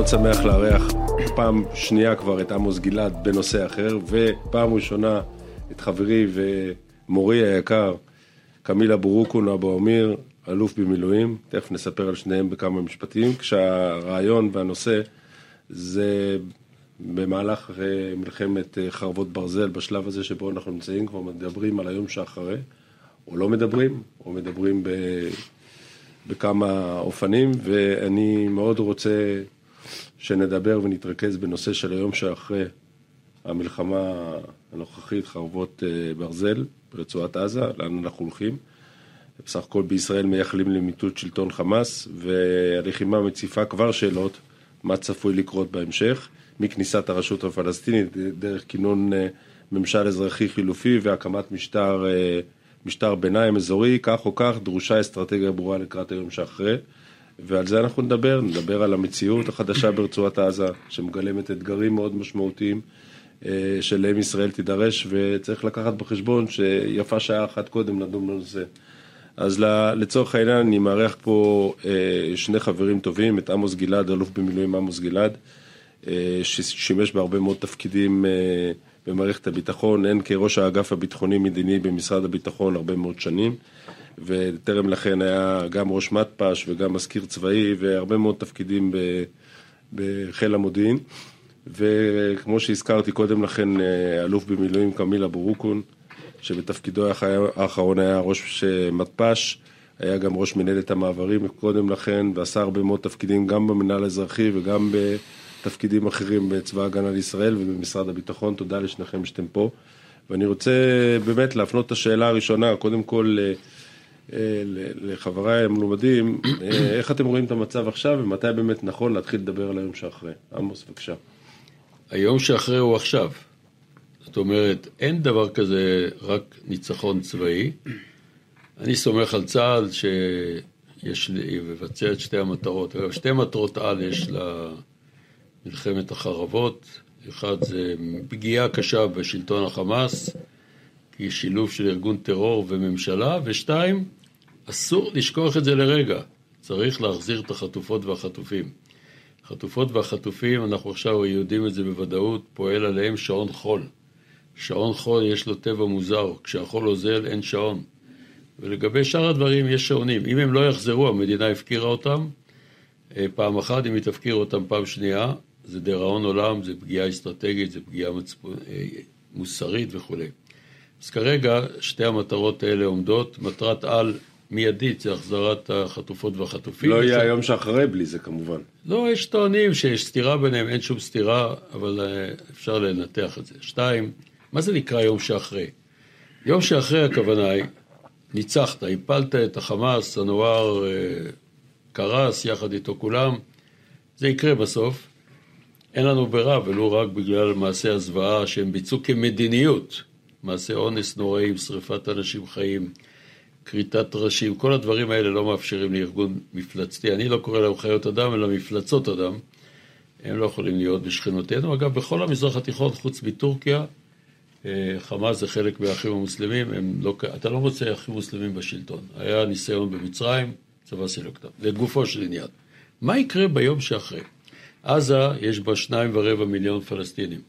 מאוד שמח לארח פעם שנייה כבר את עמוס גלעד בנושא אחר, ופעם ראשונה את חברי ומורי היקר, קמילה בורוקון אבו עמיר, אלוף במילואים, תכף נספר על שניהם בכמה משפטים, כשהרעיון והנושא זה במהלך אה, מלחמת אה, חרבות ברזל, בשלב הזה שבו אנחנו נמצאים, כבר מדברים על היום שאחרי, או לא מדברים, או מדברים ב... בכמה אופנים, ואני מאוד רוצה שנדבר ונתרכז בנושא של היום שאחרי המלחמה הנוכחית, חרבות אה, ברזל ברצועת עזה, לאן אנחנו הולכים. בסך הכל בישראל מייחלים למיטוט שלטון חמאס, והלחימה מציפה כבר שאלות מה צפוי לקרות בהמשך, מכניסת הרשות הפלסטינית דרך כינון אה, ממשל אזרחי חילופי והקמת משטר, אה, משטר ביניים אזורי, כך או כך דרושה אסטרטגיה ברורה לקראת היום שאחרי. ועל זה אנחנו נדבר, נדבר על המציאות החדשה ברצועת עזה, שמגלמת אתגרים מאוד משמעותיים אה, שלהם ישראל תידרש, וצריך לקחת בחשבון שיפה שעה אחת קודם לדון בנושא. אז לצורך העניין אני מארח פה אה, שני חברים טובים, את עמוס גלעד, אלוף במילואים עמוס גלעד, אה, ששימש בהרבה מאוד תפקידים במערכת הביטחון, הן כראש האגף הביטחוני-מדיני במשרד הביטחון הרבה מאוד שנים. וטרם לכן היה גם ראש מתפ"ש וגם מזכיר צבאי והרבה מאוד תפקידים בחיל המודיעין. וכמו שהזכרתי קודם לכן, אה, אלוף במילואים קמילה בורוקון, שבתפקידו האחרון היה ראש מתפ"ש, היה גם ראש מנהלת המעברים קודם לכן, ועשה הרבה מאוד תפקידים גם במנהל האזרחי וגם בתפקידים אחרים בצבא ההגנה לישראל ובמשרד הביטחון. תודה לשניכם שאתם פה. ואני רוצה באמת להפנות את השאלה הראשונה, קודם כל אה, לחבריי המלומדים, אה, איך אתם רואים את המצב עכשיו ומתי באמת נכון להתחיל לדבר על היום שאחרי? עמוס, בבקשה. היום שאחרי הוא עכשיו. זאת אומרת, אין דבר כזה רק ניצחון צבאי. אני סומך על צה"ל שיש לבצע את שתי המטרות. אגב, שתי מטרות על יש למלחמת החרבות. אחד זה פגיעה קשה בשלטון החמאס, כי שילוב של ארגון טרור וממשלה, ושתיים, אסור לשכוח את זה לרגע. צריך להחזיר את החטופות והחטופים. החטופות והחטופים, אנחנו עכשיו יודעים את זה בוודאות, פועל עליהם שעון חול. שעון חול יש לו טבע מוזר, כשהחול אוזל אין שעון. ולגבי שאר הדברים יש שעונים. אם הם לא יחזרו, המדינה הפקירה אותם אה, פעם אחת, אם היא תפקיר אותם פעם שנייה, זה דיראון עולם, זה פגיעה אסטרטגית, זה פגיעה מצפון, אה, מוסרית וכולי. אז כרגע שתי המטרות האלה עומדות. מטרת על מיידית זה החזרת החטופות והחטופים. לא יהיה היום שאחרי בלי זה כמובן. לא, יש טוענים שיש סתירה ביניהם, אין שום סתירה, אבל אה, אפשר לנתח את זה. שתיים, מה זה נקרא יום שאחרי? יום שאחרי הכוונה היא, ניצחת, הפלת את החמאס, הנואר אה, קרס יחד איתו כולם, זה יקרה בסוף. אין לנו ברירה, ולו רק בגלל מעשי הזוועה שהם ביצעו כמדיניות. מעשי אונס נוראים, שריפת אנשים חיים, כריתת ראשים, כל הדברים האלה לא מאפשרים לארגון מפלצתי. אני לא קורא להם חיות אדם, אלא מפלצות אדם. הם לא יכולים להיות בשכנותינו. אגב, בכל המזרח התיכון, חוץ מטורקיה, אה, חמאס זה חלק מהאחים המוסלמים, לא, אתה לא מוצא אחים מוסלמים בשלטון. היה ניסיון במצרים, צבא סילוק אותם. לגופו של עניין. מה יקרה ביום שאחרי? עזה, יש בה שניים ורבע מיליון פלסטינים.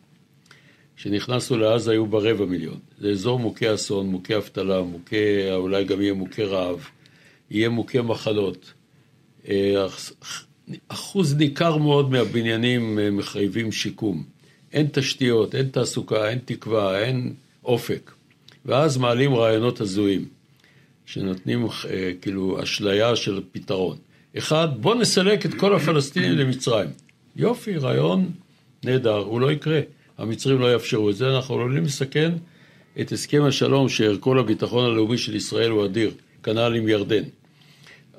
כשנכנסנו לעזה היו ברבע מיליון. זה אזור מוכה אסון, מוכה אבטלה, מוכה, אולי גם יהיה מוכה רעב, יהיה מוכה מחלות. אה, אחוז ניכר מאוד מהבניינים אה, מחייבים שיקום. אין תשתיות, אין תעסוקה, אין תקווה, אין אופק. ואז מעלים רעיונות הזויים, שנותנים אה, כאילו אשליה של פתרון. אחד, בוא נסלק את כל הפלסטינים למצרים. יופי, רעיון נהדר, הוא לא יקרה. המצרים לא יאפשרו את זה, אנחנו עלולים לסכן את הסכם השלום שערכו לביטחון הלאומי של ישראל הוא אדיר, כנ"ל עם ירדן.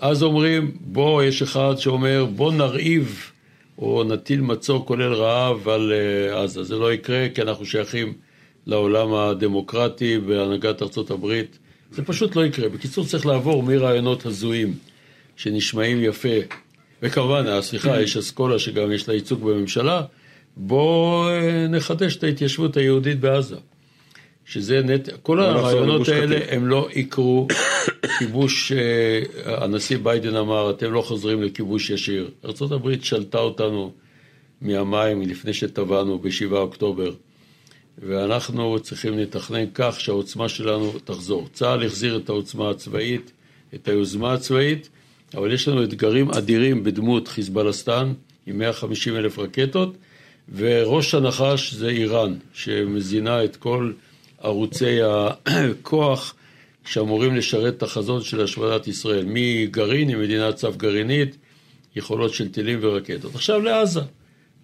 אז אומרים, בוא, יש אחד שאומר, בוא נרעיב או נטיל מצור כולל רעב על uh, עזה. זה לא יקרה כי אנחנו שייכים לעולם הדמוקרטי בהנהגת ארצות הברית. זה פשוט לא יקרה. בקיצור, צריך לעבור מרעיונות הזויים שנשמעים יפה, וכמובן, אה, סליחה, יש אסכולה שגם יש לה ייצוג בממשלה, בואו אה, נחדש את ההתיישבות היהודית בעזה. שזה נט... כל הרעיונות האלה הם לא יקרו. כיבוש, אה, הנשיא ביידן אמר, אתם לא חוזרים לכיבוש ישיר. ארה"ב שלטה אותנו מהמים מלפני שטבענו ב-7 אוקטובר. ואנחנו צריכים לתכנן כך שהעוצמה שלנו תחזור. צה"ל החזיר את העוצמה הצבאית, את היוזמה הצבאית, אבל יש לנו אתגרים אדירים בדמות חיזבאלסטן עם 150 אלף רקטות, וראש הנחש זה איראן, שמזינה את כל ערוצי הכוח שאמורים לשרת את החזון של השמדת ישראל, מגרעין עם מדינת צו גרעינית, יכולות של טילים ורקטות. עכשיו לעזה.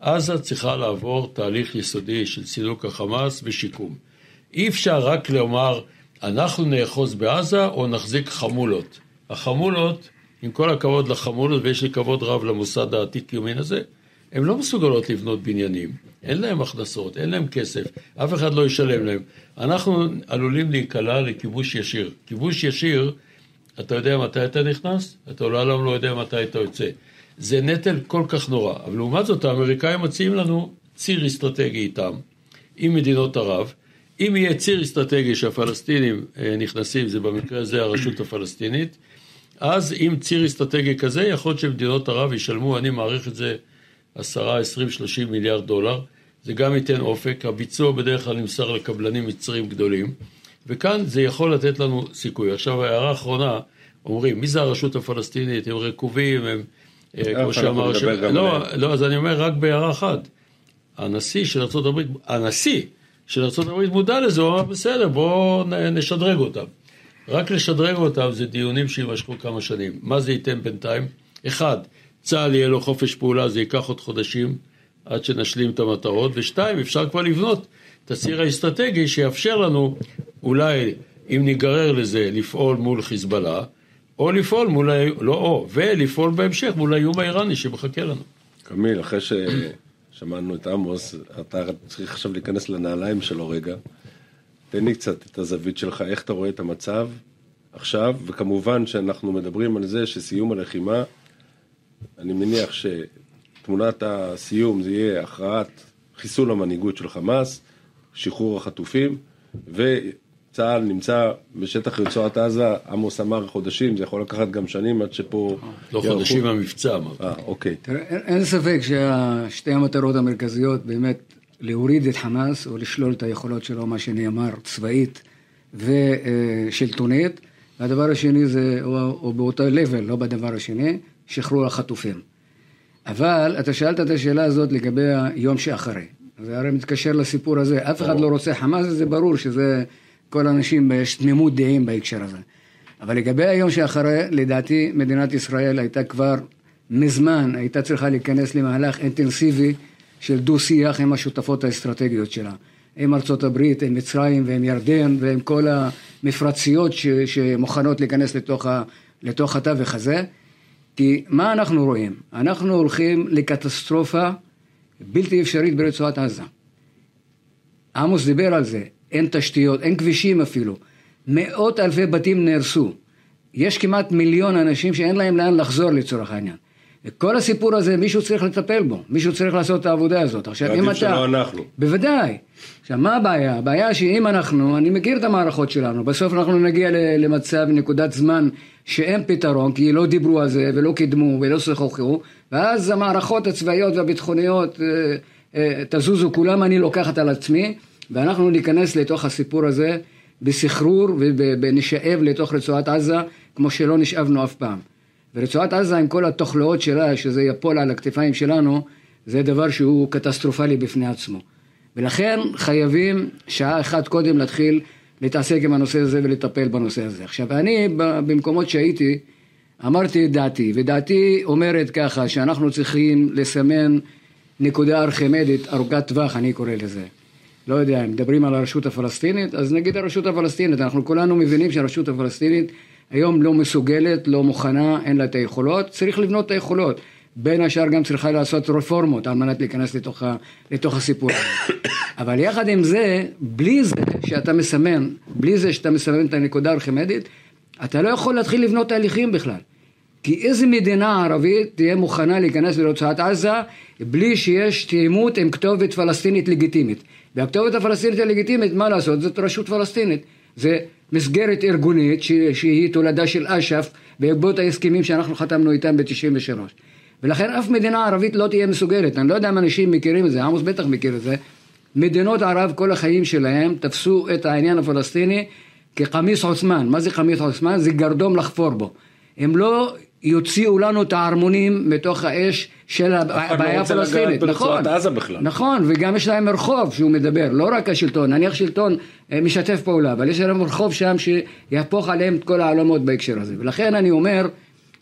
עזה צריכה לעבור תהליך יסודי של סילוק החמאס ושיקום. אי אפשר רק לומר, אנחנו נאחוז בעזה או נחזיק חמולות. החמולות, עם כל הכבוד לחמולות, ויש לי כבוד רב למוסד העתיק יומין הזה, הן לא מסוגלות לבנות בניינים. אין להם הכנסות, אין להם כסף, אף אחד לא ישלם להם. אנחנו עלולים להיקלע לכיבוש ישיר. כיבוש ישיר, אתה יודע מתי אתה נכנס? אתה לעולם לא יודע מתי אתה יוצא. זה נטל כל כך נורא. אבל לעומת זאת, האמריקאים מציעים לנו ציר אסטרטגי איתם, עם מדינות ערב. אם יהיה ציר אסטרטגי שהפלסטינים אה, נכנסים, זה במקרה הזה הרשות הפלסטינית, אז עם ציר אסטרטגי כזה, יכול להיות שמדינות ערב ישלמו, אני מעריך את זה 10, 20, 30 מיליארד דולר. זה גם ייתן אופק, הביצוע בדרך כלל נמסר לקבלנים מצרים גדולים, וכאן זה יכול לתת לנו סיכוי. עכשיו, הערה אחרונה, אומרים, מי זה הרשות הפלסטינית? הם רקובים, הם אה, כמו שאמר, ש... לא, לא, אז אני אומר רק בהערה אחת. הנשיא של ארה"ב, הנשיא של ארה"ב מודע לזה, הוא אמר, בסדר, בואו נשדרג אותם. רק לשדרג אותם זה דיונים שיימשכו כמה שנים. מה זה ייתן בינתיים? אחד, צה"ל יהיה לו חופש פעולה, זה ייקח עוד חודשים עד שנשלים את המטרות, ושתיים, אפשר כבר לבנות את הציר האסטרטגי שיאפשר לנו, אולי, אם ניגרר לזה, לפעול מול חיזבאללה, או לפעול מול, לא או, ולפעול בהמשך מול האיום האיראני שמחכה לנו. קמיל, אחרי ששמענו את עמוס, אתה צריך עכשיו להיכנס לנעליים שלו רגע. תן לי קצת את הזווית שלך, איך אתה רואה את המצב עכשיו, וכמובן שאנחנו מדברים על זה שסיום הלחימה, אני מניח שתמונת הסיום זה יהיה הכרעת חיסול המנהיגות של חמאס, שחרור החטופים, ו... צה"ל נמצא בשטח רצועת עזה, עמוס אמר חודשים, זה יכול לקחת גם שנים עד שפה... לא יערכו. חודשים המבצע. אה, אוקיי. תראה, אין, אין ספק ששתי המטרות המרכזיות באמת להוריד את חמאס או לשלול את היכולות שלו, מה שנאמר, צבאית ושלטונית. והדבר השני זה, או, או באותו level, לא בדבר השני, שחרור החטופים. אבל אתה שאלת את השאלה הזאת לגבי היום שאחרי. זה הרי מתקשר לסיפור הזה, אף אחד לא רוצה חמאס, זה ברור שזה... כל האנשים, יש תמימות דעים בהקשר הזה. אבל לגבי היום שאחרי, לדעתי מדינת ישראל הייתה כבר מזמן, הייתה צריכה להיכנס למהלך אינטנסיבי של דו-שיח עם השותפות האסטרטגיות שלה. עם ארצות הברית, עם מצרים ועם ירדן ועם כל המפרציות ש, שמוכנות להיכנס לתוך, ה, לתוך התווך הזה. כי מה אנחנו רואים? אנחנו הולכים לקטסטרופה בלתי אפשרית ברצועת עזה. עמוס דיבר על זה, אין תשתיות, אין כבישים אפילו. מאות אלפי בתים נהרסו. יש כמעט מיליון אנשים שאין להם לאן לחזור לצורך העניין. כל הסיפור הזה, מישהו צריך לטפל בו, מישהו צריך לעשות את העבודה הזאת. עכשיו, אם אתה... שלא אנחנו. בוודאי. עכשיו, מה הבעיה? הבעיה שאם אנחנו, אני מכיר את המערכות שלנו, בסוף אנחנו נגיע למצב, נקודת זמן, שאין פתרון, כי לא דיברו על זה, ולא קידמו, ולא שוחחו, ואז המערכות הצבאיות והביטחוניות, אה, אה, תזוזו כולם, אני לוקחת על עצמי. ואנחנו ניכנס לתוך הסיפור הזה בסחרור ונשאב לתוך רצועת עזה כמו שלא נשאבנו אף פעם. ורצועת עזה עם כל התוכלאות שלה, שזה יפול על הכתפיים שלנו, זה דבר שהוא קטסטרופלי בפני עצמו. ולכן חייבים שעה אחת קודם להתחיל להתעסק עם הנושא הזה ולטפל בנושא הזה. עכשיו, אני במקומות שהייתי, אמרתי את דעתי, ודעתי אומרת ככה, שאנחנו צריכים לסמן נקודה ארכימדית ארוכת טווח, אני קורא לזה. לא יודע, אם מדברים על הרשות הפלסטינית, אז נגיד הרשות הפלסטינית, אנחנו כולנו מבינים שהרשות הפלסטינית היום לא מסוגלת, לא מוכנה, אין לה את היכולות, צריך לבנות את היכולות. בין השאר גם צריכה לעשות רפורמות על מנת להיכנס לתוך, ה, לתוך הסיפור הזה. אבל יחד עם זה, בלי זה שאתה מסמן, בלי זה שאתה מסמן את הנקודה הארכימדית, אתה לא יכול להתחיל לבנות תהליכים בכלל. כי איזה מדינה ערבית תהיה מוכנה להיכנס לרצועת עזה בלי שיש תאימות עם כתובת פלסטינית לגיטימית. והכתובת הפלסטינית הלגיטימית, מה לעשות? זאת רשות פלסטינית. זה מסגרת ארגונית שהיא תולדה של אש"ף בעקבות ההסכמים שאנחנו חתמנו איתם ב-93. ולכן אף מדינה ערבית לא תהיה מסוגלת. אני לא יודע אם אנשים מכירים את זה, עמוס בטח מכיר את זה. מדינות ערב כל החיים שלהם תפסו את העניין הפלסטיני כחמיס עות'מאן. מה זה חמיס עות'מאן? זה גרדום לחפור בו. הם לא יוציאו לנו את הערמונים מתוך האש של הבעיה הפלסטינית. נכון, עזה בכלל. נכון, וגם יש להם רחוב שהוא מדבר, לא רק השלטון, נניח שלטון אה, משתף פעולה, אבל יש להם רחוב שם שיהפוך עליהם את כל העולמות בהקשר הזה. ולכן אני אומר,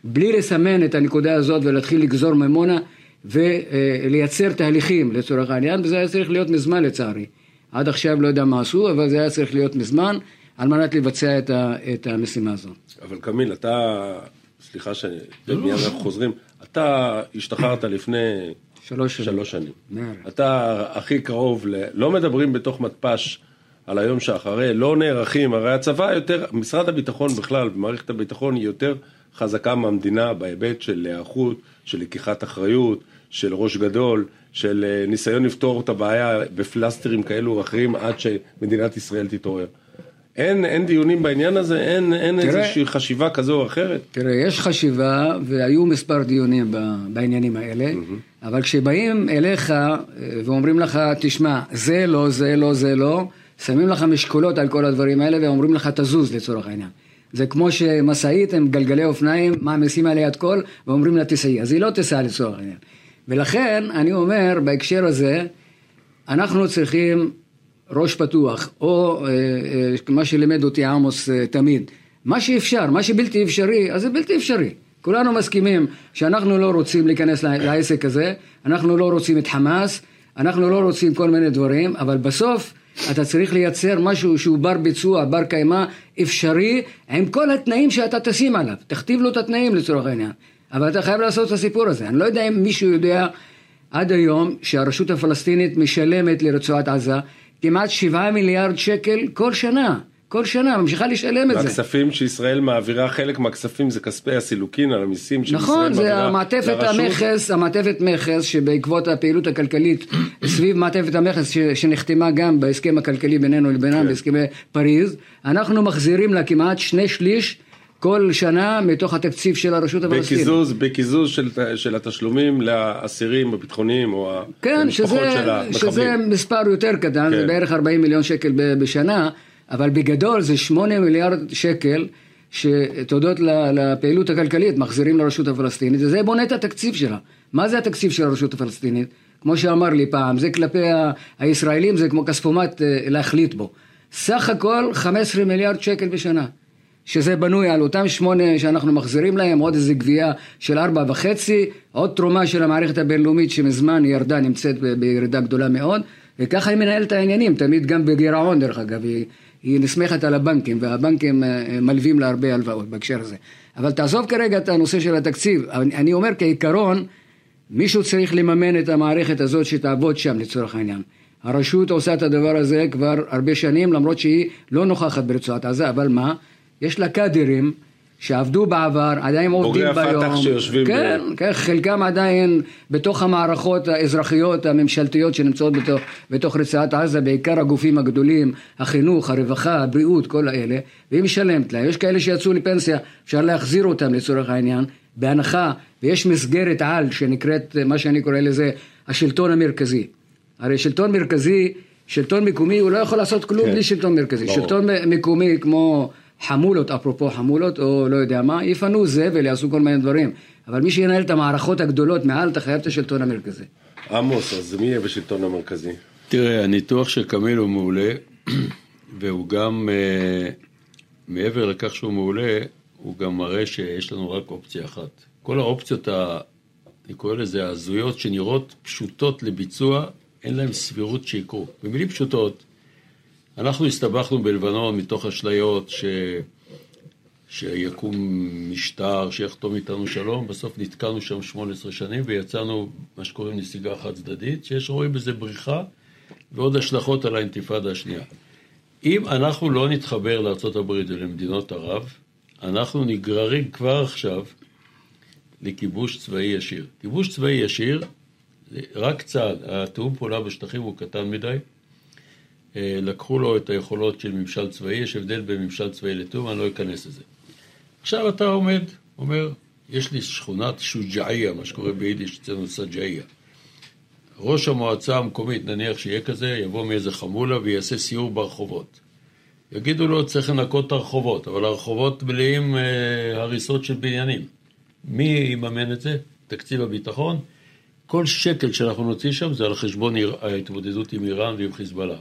בלי לסמן את הנקודה הזאת ולהתחיל לגזור ממונה ולייצר תהליכים לצורך העניין, וזה היה צריך להיות מזמן לצערי. עד עכשיו לא יודע מה עשו, אבל זה היה צריך להיות מזמן על מנת לבצע את, ה, את המשימה הזו. אבל קמיל, אתה, סליחה שאני, מיד אנחנו חוזרים, אתה השתחררת לפני שלוש שנים. שלוש שנים. מעל. אתה הכי קרוב, ל... לא מדברים בתוך מתפ"ש על היום שאחרי, לא נערכים, הרי הצבא יותר, משרד הביטחון בכלל, ומערכת הביטחון היא יותר חזקה מהמדינה בהיבט של היערכות, של לקיחת אחריות, של ראש גדול, של אה, ניסיון לפתור את הבעיה בפלסטרים כאלו או אחרים עד שמדינת ישראל תתעורר. אין, אין דיונים בעניין הזה, אין, אין תראה- איזושהי חשיבה כזו או אחרת. תראה, יש חשיבה והיו מספר דיונים בעניינים האלה, אבל כשבאים אליך אה, ואומרים לך, תשמע, זה לא, זה לא, זה לא, שמים לך משקולות על כל הדברים האלה ואומרים לך, תזוז לצורך העניין. זה כמו שמשאית עם גלגלי אופניים מעמיסים עליה את כל ואומרים לה תיסעי, אז היא לא תיסע לצורך העניין. ולכן אני אומר בהקשר הזה, אנחנו צריכים ראש פתוח, או אה, אה, מה שלימד אותי עמוס אה, תמיד, מה שאפשר, מה שבלתי אפשרי, אז זה בלתי אפשרי. כולנו מסכימים שאנחנו לא רוצים להיכנס לעסק הזה, אנחנו לא רוצים את חמאס, אנחנו לא רוצים כל מיני דברים, אבל בסוף אתה צריך לייצר משהו שהוא בר ביצוע, בר קיימא, אפשרי, עם כל התנאים שאתה תשים עליו. תכתיב לו את התנאים לצורך העניין. אבל אתה חייב לעשות את הסיפור הזה. אני לא יודע אם מישהו יודע עד היום שהרשות הפלסטינית משלמת לרצועת עזה כמעט שבעה מיליארד שקל כל שנה. כל שנה, ממשיכה לשלם את זה. והכספים שישראל מעבירה, חלק מהכספים זה כספי הסילוקין על המיסים שישראל נכון, זה מעבירה המעטפת לרשות. המכס, המעטפת מכס שבעקבות הפעילות הכלכלית סביב מעטפת המכס ש- שנחתמה גם בהסכם הכלכלי בינינו לבינם, כן. בהסכמי פריז, אנחנו מחזירים לה כמעט שני שליש כל שנה מתוך התקציב של הרשות הפלסטינית. בקיזוז, בקיזוז של, של התשלומים לאסירים הביטחוניים או כן, המשפחות שזה, של המחבלים. שזה מספר יותר קטן, כן. זה בערך 40 מיליון שקל בשנה, אבל בגדול זה 8 מיליארד שקל שתודות לפעילות הכלכלית מחזירים לרשות הפלסטינית, וזה בונה את התקציב שלה. מה זה התקציב של הרשות הפלסטינית? כמו שאמר לי פעם, זה כלפי הישראלים, זה כמו כספומט אה, להחליט בו. סך הכל 15 מיליארד שקל בשנה. שזה בנוי על אותם שמונה שאנחנו מחזירים להם, עוד איזה גבייה של ארבע וחצי, עוד תרומה של המערכת הבינלאומית שמזמן ירדה, נמצאת בירידה גדולה מאוד, וככה היא מנהלת העניינים, תמיד גם בגירעון דרך אגב, היא, היא נסמכת על הבנקים, והבנקים אה, אה, מלווים לה הרבה הלוואות בהקשר הזה. אבל תעזוב כרגע את הנושא של התקציב, אני אומר כעיקרון, מישהו צריך לממן את המערכת הזאת שתעבוד שם לצורך העניין. הרשות עושה את הדבר הזה כבר הרבה שנים, למרות שהיא לא נוכחת ברצועת עזה, אבל מה? יש לה קאדרים שעבדו בעבר, עדיין עובדים בוגרי ביום. הפת"ח שיושבים ב- כן, כן, חלקם עדיין בתוך המערכות האזרחיות הממשלתיות שנמצאות בתוך, בתוך רצועת עזה, בעיקר הגופים הגדולים, החינוך, הרווחה, הבריאות, כל האלה, והיא משלמת לה. יש כאלה שיצאו לפנסיה, אפשר להחזיר אותם לצורך העניין, בהנחה, ויש מסגרת על שנקראת, מה שאני קורא לזה, השלטון המרכזי. הרי שלטון מרכזי, שלטון מקומי, הוא לא יכול לעשות כלום כן. בלי שלטון מרכזי. ברור. שלטון מקומי כמו חמולות, אפרופו חמולות, או לא יודע מה, יפנו זבל, יעשו כל מיני דברים. אבל מי שינהל את המערכות הגדולות מעל, אתה חייב את השלטון המרכזי. עמוס, אז מי יהיה בשלטון המרכזי? תראה, הניתוח של קמיל הוא מעולה, והוא גם, אה, מעבר לכך שהוא מעולה, הוא גם מראה שיש לנו רק אופציה אחת. כל האופציות, ה, אני קורא לזה ההזויות, שנראות פשוטות לביצוע, אין להן סבירות שיקרו. במילים פשוטות, אנחנו הסתבכנו בלבנון מתוך אשליות ש... שיקום משטר שיחתום איתנו שלום, בסוף נתקענו שם 18 שנים ויצאנו מה שקוראים נסיגה חד צדדית, שיש רואים בזה בריחה ועוד השלכות על האינתיפאדה השנייה. אם אנחנו לא נתחבר לארה"ב ולמדינות ערב, אנחנו נגררים כבר עכשיו לכיבוש צבאי ישיר. כיבוש צבאי ישיר, רק צה"ל, התיאום פעולה בשטחים הוא קטן מדי, לקחו לו את היכולות של ממשל צבאי, יש הבדל בין ממשל צבאי לתיאום, אני לא אכנס לזה. עכשיו אתה עומד, אומר, יש לי שכונת שוג'עיה, מה שקורה ביידיש אצלנו סג'עיה. ראש המועצה המקומית, נניח שיהיה כזה, יבוא מאיזה חמולה ויעשה סיור ברחובות. יגידו לו, צריך לנקות את הרחובות, אבל הרחובות מלאים אה, הריסות של בניינים. מי יממן את זה? תקציב הביטחון. כל שקל שאנחנו נוציא שם זה על חשבון ההתמודדות עם איראן ועם חיזבאללה.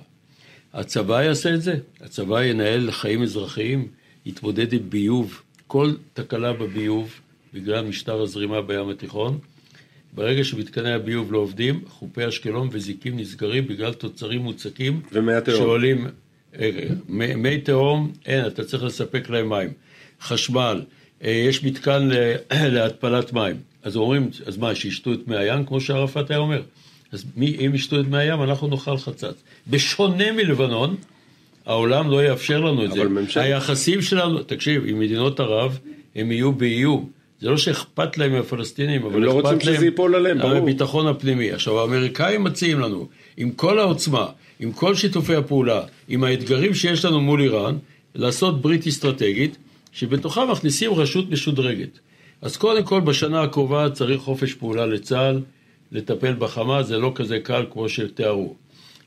הצבא יעשה את זה, הצבא ינהל חיים אזרחיים, יתמודד עם ביוב, כל תקלה בביוב, בגלל משטר הזרימה בים התיכון, ברגע שמתקני הביוב לא עובדים, חופי אשקלון וזיקים נסגרים בגלל תוצרים מוצקים? שעולים... אה, מי, מי תהום, אין, אתה צריך לספק להם מים. חשמל, אה, יש מתקן להתפלת מים. אז אומרים, אז מה, שישתו את מי הים, כמו שערפאת היה אומר? אז מי, אם ישתו את מי הים, אנחנו נאכל חצץ. בשונה מלבנון, העולם לא יאפשר לנו את זה. אבל ממשל... היחסים שלנו, תקשיב, עם מדינות ערב, הם יהיו באיום. זה לא שאכפת להם מהפלסטינים, אבל לא אכפת רוצים להם שזה ייפול עליהם, ברור. הביטחון הפנימי. עכשיו, האמריקאים מציעים לנו, עם כל העוצמה, עם כל שיתופי הפעולה, עם האתגרים שיש לנו מול איראן, לעשות ברית אסטרטגית, שבתוכה מכניסים רשות משודרגת. אז קודם כל, בשנה הקרובה צריך חופש פעולה לצה"ל, לטפל בחמאס, זה לא כזה קל כמו שתיארו.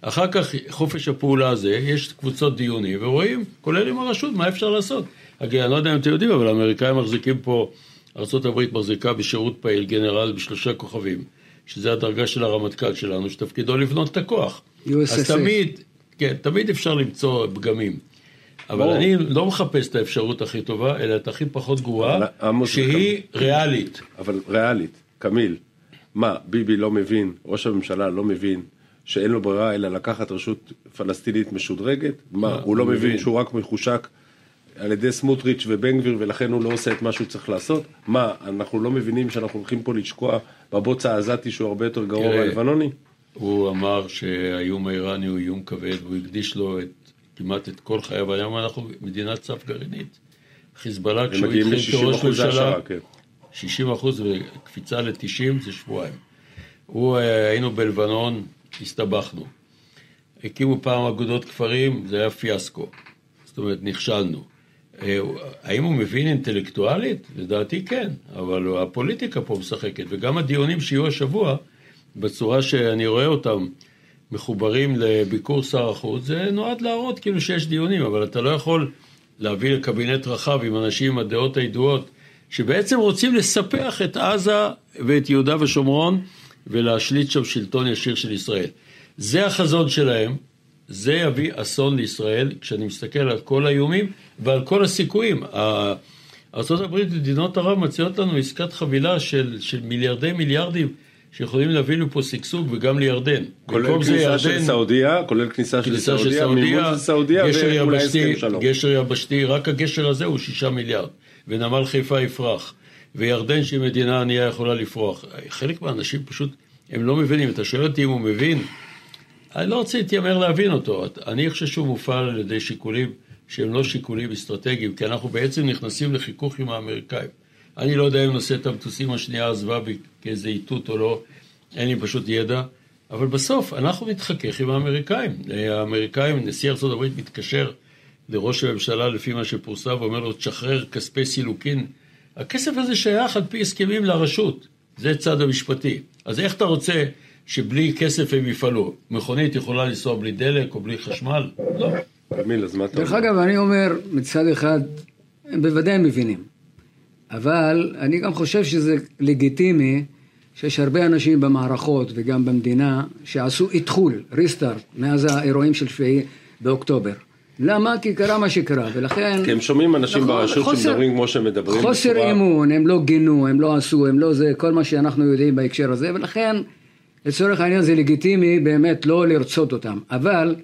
אחר כך, חופש הפעולה הזה, יש קבוצות דיונים, ורואים, כולל עם הרשות, מה אפשר לעשות. אגב, אני לא יודע אם אתם יודעים, אבל האמריקאים מחזיקים פה, ארה"ב מחזיקה בשירות פעיל גנרל בשלושה כוכבים, שזה הדרגה של הרמטכ"ל שלנו, שתפקידו לבנות את הכוח. USSF. אז תמיד, כן, תמיד אפשר למצוא פגמים. אבל ברור. אני לא מחפש את האפשרות הכי טובה, אלא את הכי פחות גרועה, שהיא ריאלית. אבל ריאלית, קמיל, מה, ביבי לא מבין, ראש הממשלה לא מבין שאין לו ברירה אלא לקחת רשות פלסטינית משודרגת? מה, הוא לא הוא מבין מבין. שהוא רק מחושק על ידי סמוטריץ' ובן גביר ולכן הוא לא עושה את מה שהוא צריך לעשות? מה, אנחנו לא מבינים שאנחנו הולכים פה לשקוע בבוץ העזתי שהוא הרבה יותר גרוע מהלבנוני? הוא אמר שהאיום האיראני הוא איום כבד, והוא הקדיש לו את, כמעט את כל חייו. היום אנחנו מדינת סף גרעינית. חיזבאללה, כשהוא התחיל כראש ל-60% ממשלה, כן. 60 אחוז וקפיצה ל-90 זה שבועיים. הוא, אה, היינו בלבנון, הסתבכנו. הקימו פעם אגודות כפרים, זה היה פיאסקו. זאת אומרת, נכשלנו. אה, האם הוא מבין אינטלקטואלית? לדעתי כן, אבל הפוליטיקה פה משחקת, וגם הדיונים שיהיו השבוע, בצורה שאני רואה אותם מחוברים לביקור שר החוץ, זה נועד להראות כאילו שיש דיונים, אבל אתה לא יכול להביא לקבינט רחב עם אנשים עם הדעות הידועות, שבעצם רוצים לספח את עזה ואת יהודה ושומרון ולהשליט שם שלטון ישיר של ישראל. זה החזון שלהם, זה יביא אסון לישראל, כשאני מסתכל על כל האיומים ועל כל הסיכויים. ארה"ב ומדינות ערב מציעות לנו עסקת חבילה של, של מיליארדי מיליארדים שיכולים להביא לפה שגשוג וגם לירדן. כולל כניסה של ירדן- סעודיה, כולל כניסה של כניסה של סעודיה, מימון של סעודיה גשר ואולי יבשתי, הסכם שלום. גשר יבשתי, רק הגשר הזה הוא שישה מיליארד, ונמל חיפה יפרח, וירדן שהיא מדינה ענייה יכולה לפרוח. חלק מהאנשים פשוט, הם לא מבינים, אתה שואל אותי אם הוא מבין, אני לא רוצה להתיימר להבין אותו, אני חושב שהוא מופעל על ידי שיקולים שהם לא שיקולים אסטרטגיים, כי אנחנו בעצם נכנסים לחיכוך עם האמריקאים. אני לא יודע אם נושא את המטוסים השנייה עזבה כאיזה איתות או לא, אין לי פשוט ידע, אבל בסוף אנחנו נתחכך עם האמריקאים. האמריקאים, נשיא ארה"ב מתקשר לראש הממשלה לפי מה שפורסם ואומר לו, תשחרר כספי סילוקין. הכסף הזה שייך על פי הסכמים לרשות, זה צד המשפטי. אז איך אתה רוצה שבלי כסף הם יפעלו? מכונית יכולה לנסוע בלי דלק או בלי חשמל? לא. קמיל, אז מה אתה דרך אומר? אגב, אני אומר, מצד אחד, הם בוודאי מבינים. אבל אני גם חושב שזה לגיטימי שיש הרבה אנשים במערכות וגם במדינה שעשו איתחול, ריסטארט, מאז האירועים של שביעי באוקטובר. למה? כי קרה מה שקרה, ולכן... כי הם שומעים אנשים נכון, ברשות חוסר- שמדברים כמו שהם מדברים. חוסר בצורה- אמון, הם לא גינו, הם לא עשו, הם לא זה, כל מה שאנחנו יודעים בהקשר הזה, ולכן לצורך העניין זה לגיטימי באמת לא לרצות אותם. אבל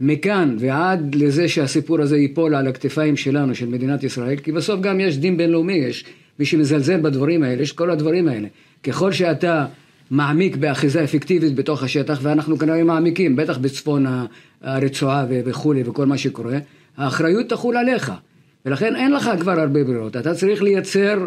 מכאן ועד לזה שהסיפור הזה ייפול על הכתפיים שלנו, של מדינת ישראל, כי בסוף גם יש דין בינלאומי, יש מי שמזלזל בדברים האלה, יש כל הדברים האלה. ככל שאתה מעמיק באחיזה אפקטיבית בתוך השטח, ואנחנו כנראה מעמיקים, בטח בצפון ה- הרצועה וכולי וכל מה שקורה, האחריות תחול עליך. ולכן אין לך כבר הרבה ברירות, אתה צריך לייצר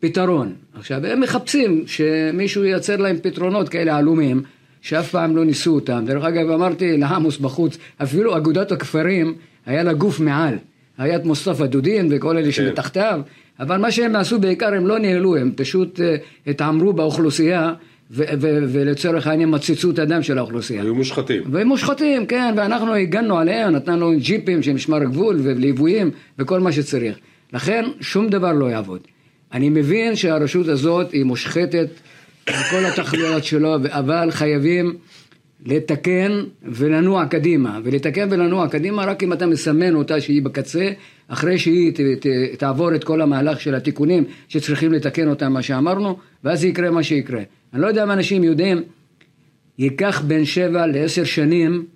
פתרון. עכשיו, הם מחפשים שמישהו ייצר להם פתרונות כאלה עלומים, שאף פעם לא ניסו אותם. דרך אגב, אמרתי לעמוס בחוץ, אפילו אגודת הכפרים, היה לה גוף מעל. היה את מוסטפא דודין וכל אלה שמתחתיו, אבל מה שהם עשו בעיקר הם לא ניהלו, הם פשוט אה, התעמרו באוכלוסייה ו- ו- ולצורך העניין מצצו את הדם של האוכלוסייה. היו מושחתים. והם מושחתים, כן, ואנחנו הגנו עליהם, נתנו ג'יפים של משמר הגבול וליוויים וכל מה שצריך. לכן שום דבר לא יעבוד. אני מבין שהרשות הזאת היא מושחתת בכל התכליות שלו, אבל חייבים לתקן ולנוע קדימה. ולתקן ולנוע קדימה רק אם אתה מסמן אותה שהיא בקצה, אחרי שהיא ת, ת, תעבור את כל המהלך של התיקונים שצריכים לתקן אותם, מה שאמרנו, ואז יקרה מה שיקרה. אני לא יודע אם אנשים יודעים, ייקח בין שבע לעשר שנים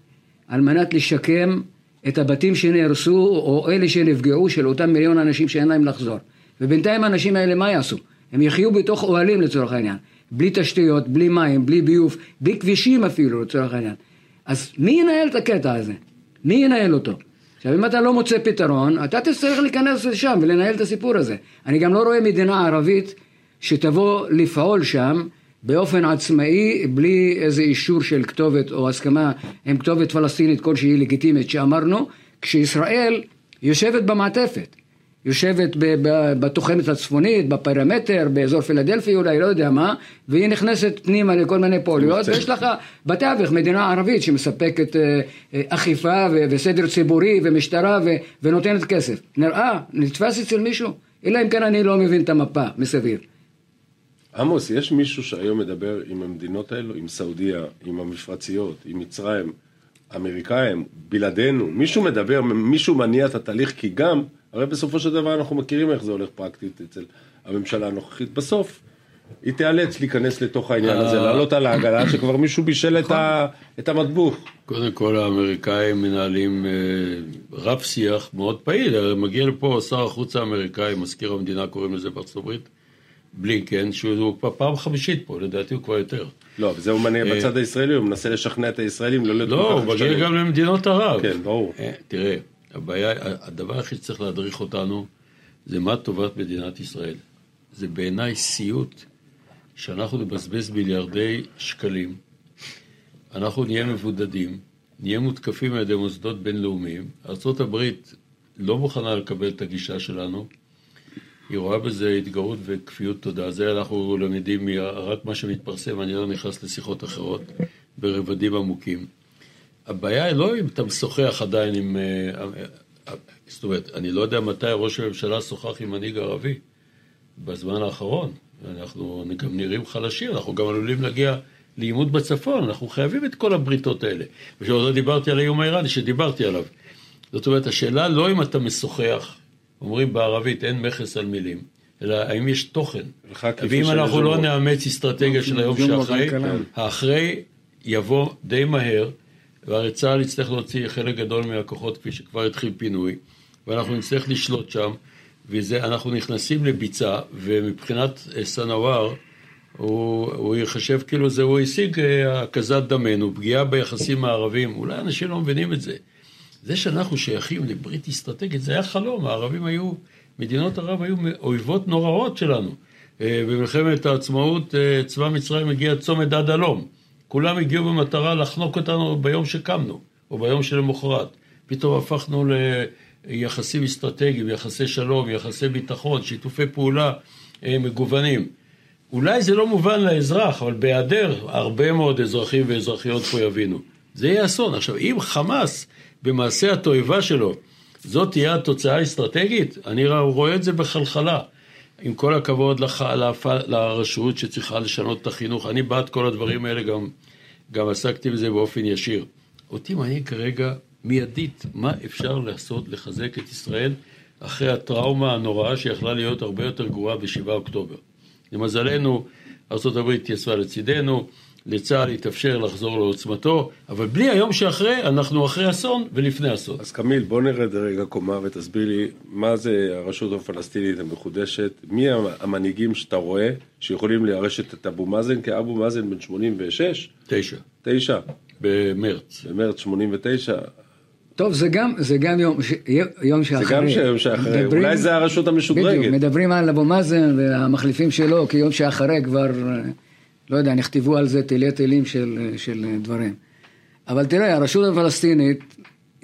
על מנת לשקם את הבתים שנהרסו או אלה שנפגעו של אותם מיליון אנשים שאין להם לחזור. ובינתיים האנשים האלה מה יעשו? הם יחיו בתוך אוהלים לצורך העניין, בלי תשתיות, בלי מים, בלי ביוב, בלי כבישים אפילו לצורך העניין. אז מי ינהל את הקטע הזה? מי ינהל אותו? עכשיו אם אתה לא מוצא פתרון, אתה תצטרך להיכנס לשם ולנהל את הסיפור הזה. אני גם לא רואה מדינה ערבית שתבוא לפעול שם באופן עצמאי, בלי איזה אישור של כתובת או הסכמה עם כתובת פלסטינית כלשהי לגיטימית שאמרנו, כשישראל יושבת במעטפת. יושבת בתוחמת הצפונית, בפרמטר, באזור פילדלפי אולי, לא יודע מה, והיא נכנסת פנימה לכל מיני פעוליות, ויש לך בתווך מדינה ערבית שמספקת אה, אה, אכיפה וסדר ציבורי ומשטרה ונותנת כסף. נראה, נתפס אצל מישהו? אלא אם כן אני לא מבין את המפה מסביב. עמוס, יש מישהו שהיום מדבר עם המדינות האלו, עם סעודיה, עם המפרציות, עם מצרים, אמריקאים, בלעדינו, מישהו מדבר, מישהו מניע את התהליך, כי גם, הרי בסופו של דבר אנחנו מכירים איך זה הולך פרקטית אצל הממשלה הנוכחית. בסוף, היא תיאלץ להיכנס לתוך העניין הזה, אה. לעלות על העגלה, שכבר מישהו בישל את, את המטבוך. קודם כל, האמריקאים מנהלים אה, רב שיח מאוד פעיל. מגיע לפה שר החוץ האמריקאי, מזכיר המדינה קוראים לזה בארצות הברית, בלינקן, שהוא כבר פעם חמישית פה, לדעתי הוא כבר יותר. לא, וזה הוא מניע אה, בצד הישראלי, הוא מנסה לשכנע את הישראלים לא להיות לא, הוא מגיע גם למדינות ערב. כן, ברור. אה, תראה, הבעיה, הדבר היחיד שצריך להדריך אותנו, זה מה טובת מדינת ישראל. זה בעיניי סיוט שאנחנו נבזבז מיליארדי שקלים, אנחנו נהיה מבודדים, נהיה מותקפים על ידי מוסדות בינלאומיים, ארה"ב לא מוכנה לקבל את הגישה שלנו, היא רואה בזה התגרות וכפיות תודה. זה אנחנו למדים רק מה שמתפרסם, אני לא נכנס לשיחות אחרות, ברבדים עמוקים. הבעיה היא לא אם אתה משוחח עדיין עם... אה, אה, זאת אומרת, אני לא יודע מתי ראש הממשלה שוחח עם מנהיג ערבי בזמן האחרון. אנחנו גם נראים חלשים, אנחנו גם עלולים להגיע לעימות בצפון, אנחנו חייבים את כל הבריתות האלה. ושעוד לא דיברתי על האיום האיראני, שדיברתי עליו. זאת אומרת, השאלה לא אם אתה משוחח, אומרים בערבית אין מכס על מילים, אלא האם יש תוכן. ואם אנחנו לא נאמץ אסטרטגיה של היום שאחרי, האחרי יבוא די מהר, והרי צה"ל יצטרך להוציא חלק גדול מהכוחות כפי שכבר התחיל פינוי, ואנחנו נצטרך לשלוט שם, ואנחנו נכנסים לביצה, ומבחינת אה, סנוואר, הוא, הוא יחשב כאילו זה, הוא השיג אה, הקזת דמנו, פגיעה ביחסים הערבים, אולי אנשים לא מבינים את זה. זה שאנחנו שייכים לברית אסטרטגית, זה היה חלום, הערבים היו, מדינות ערב היו אויבות נוראות שלנו. אה, במלחמת העצמאות צבא מצרים הגיע צומת דד הלום. כולם הגיעו במטרה לחנוק אותנו ביום שקמנו, או ביום שלמחרת. פתאום הפכנו ליחסים אסטרטגיים, יחסי שלום, יחסי ביטחון, שיתופי פעולה אה, מגוונים. אולי זה לא מובן לאזרח, אבל בהיעדר הרבה מאוד אזרחים ואזרחיות פה יבינו. זה יהיה אסון. עכשיו, אם חמאס, במעשה התועבה שלו, זאת תהיה התוצאה האסטרטגית, אני רואה את זה בחלחלה. עם כל הכבוד לח... לפ... לרשות שצריכה לשנות את החינוך, אני בעד כל הדברים האלה, גם, גם עסקתי בזה באופן ישיר. אותי מעניין כרגע מיידית, מה אפשר לעשות לחזק את ישראל אחרי הטראומה הנוראה שיכלה להיות הרבה יותר גרועה ב-7 אוקטובר. למזלנו, ארה"ב התייצבה לצידנו, לצה"ל יתאפשר לחזור לעוצמתו, אבל בלי היום שאחרי, אנחנו אחרי אסון ולפני אסון. אז קמיל, בוא נרד רגע קומה ותסביר לי מה זה הרשות הפלסטינית המחודשת, מי המנהיגים שאתה רואה שיכולים לרשת את אבו מאזן, כי אבו מאזן בן 86? תשע. תשע? במרץ. במרץ 89. טוב, זה גם, זה גם יום, יום שאחרי. זה גם יום שאחרי, מדברים, אולי זה הרשות המשודרגת. בדיוק, מדברים על אבו מאזן והמחליפים שלו, כי יום שאחרי כבר... לא יודע, נכתבו על זה תלי תלים של, של דברים. אבל תראה, הרשות הפלסטינית,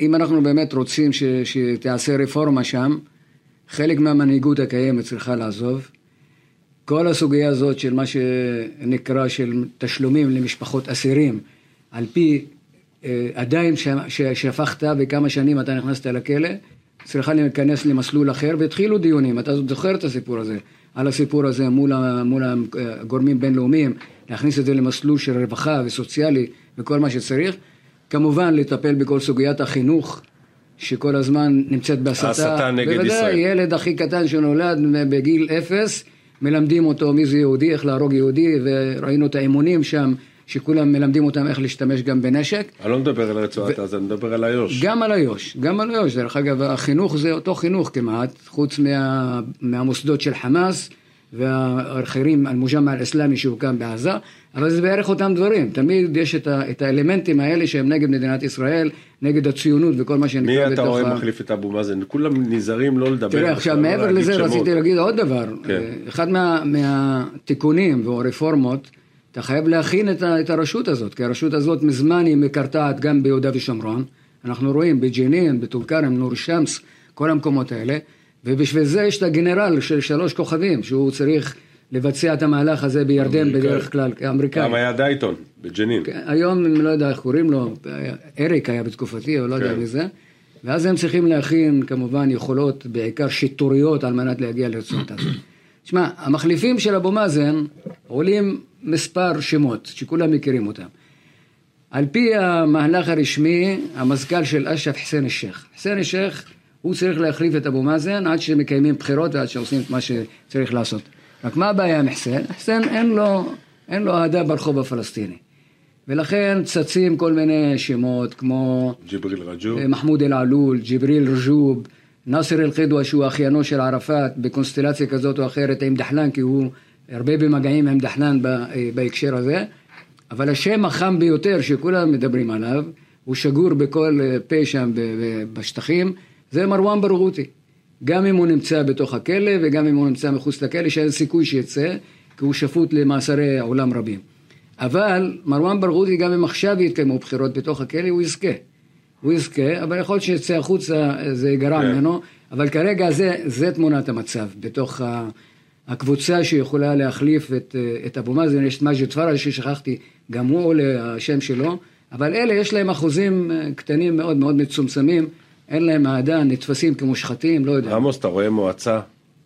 אם אנחנו באמת רוצים ש, שתעשה רפורמה שם, חלק מהמנהיגות הקיימת צריכה לעזוב. כל הסוגיה הזאת של מה שנקרא של תשלומים למשפחות אסירים, על פי אה, עדיין שהפכת וכמה שנים אתה נכנסת לכלא, צריכה להיכנס למסלול אחר, והתחילו דיונים, אתה זוכר את הסיפור הזה, על הסיפור הזה מול, מול הגורמים בינלאומיים, להכניס את זה למסלול של רווחה וסוציאלי וכל מה שצריך, כמובן לטפל בכל סוגיית החינוך שכל הזמן נמצאת בהסתה, ההסתה נגד בוודאי, ישראל. בוודאי, ילד הכי קטן שנולד בגיל אפס, מלמדים אותו מי זה יהודי, איך להרוג יהודי, וראינו את האימונים שם, שכולם מלמדים אותם איך להשתמש גם בנשק. אני לא מדבר על רצועת עזה, אני מדבר על איו"ש. גם על איו"ש, גם על איו"ש, דרך אגב, החינוך זה אותו חינוך כמעט, חוץ מה, מהמוסדות של חמאס והאחרים, אל-מוג'מע אל-אסלאמי שהוקם בעזה, אבל זה בערך אותם דברים, תמיד יש את, ה, את האלמנטים האלה שהם נגד מדינת ישראל, נגד הציונות וכל מה שנקרא מי אתה בתוך רואה ה- מחליף את אבו מאזן? כולם נזהרים לא לדבר. תראה, עכשיו מעבר לזה שמות. רציתי להגיד עוד דבר. כן. אחד מה, מהתיקונים והרפורמות, אתה חייב להכין את, את הרשות הזאת, כי הרשות הזאת מזמן היא מקרטעת גם ביהודה ושומרון. אנחנו רואים בג'נין, בטול כרם, נור שמס, כל המקומות האלה, ובשביל זה יש את הגנרל של שלוש כוכבים, שהוא צריך לבצע את המהלך הזה בירדן אמריקאי. בדרך כלל, אמריקאי. פעם היה דייטון, בג'נין. כן, היום, אני לא יודע איך קוראים לו, אריק היה בתקופתי, או לא יודע כן. מי זה, ואז הם צריכים להכין כמובן יכולות, בעיקר שיטוריות, על מנת להגיע לרצועת עזה. תשמע, המחליפים של אבו מאזן עולים מספר שמות, שכולם מכירים אותם. על פי המהלך הרשמי, המזכ"ל של אש"ף חסיין א-שייח. חסיין א-שייח, הוא צריך להחליף את אבו מאזן עד שמקיימים בחירות ועד שעושים את מה שצריך לעשות. רק מה הבעיה עם חסיין? חסיין אין לו, אין לו אהדה ברחוב הפלסטיני. ולכן צצים כל מיני שמות כמו ג'יבריל רג'וב. אה, מחמוד אל-עלול, ג'יבריל רג'וב, נאסר אל-חידווה שהוא אחיינו של ערפאת בקונסטלציה כזאת או אחרת עם דחלן כי הוא הרבה במגעים עם דחלן אה, בהקשר הזה. אבל השם החם ביותר שכולם מדברים עליו הוא שגור בכל אה, פה שם בשטחים זה מרואן ברגותי גם אם הוא נמצא בתוך הכלא וגם אם הוא נמצא מחוץ לכלא שאין סיכוי שיצא כי הוא שפוט למאסרי עולם רבים. אבל מרואן ברגותי גם אם עכשיו יתקיימו בחירות בתוך הכלא הוא יזכה הוא יזכה, אבל יכול להיות שיצא החוצה, זה ייגרע כן. ממנו, אבל כרגע זה, זה תמונת המצב, בתוך ה- הקבוצה שיכולה להחליף את, את אבו מאזן, יש את מג'ד פראג' ששכחתי, גם הוא עולה השם שלו, אבל אלה יש להם אחוזים אה, קטנים מאוד מאוד מצומצמים, אין להם אהדה, נתפסים כמושחתים, לא יודע. עמוס, אתה רואה מועצה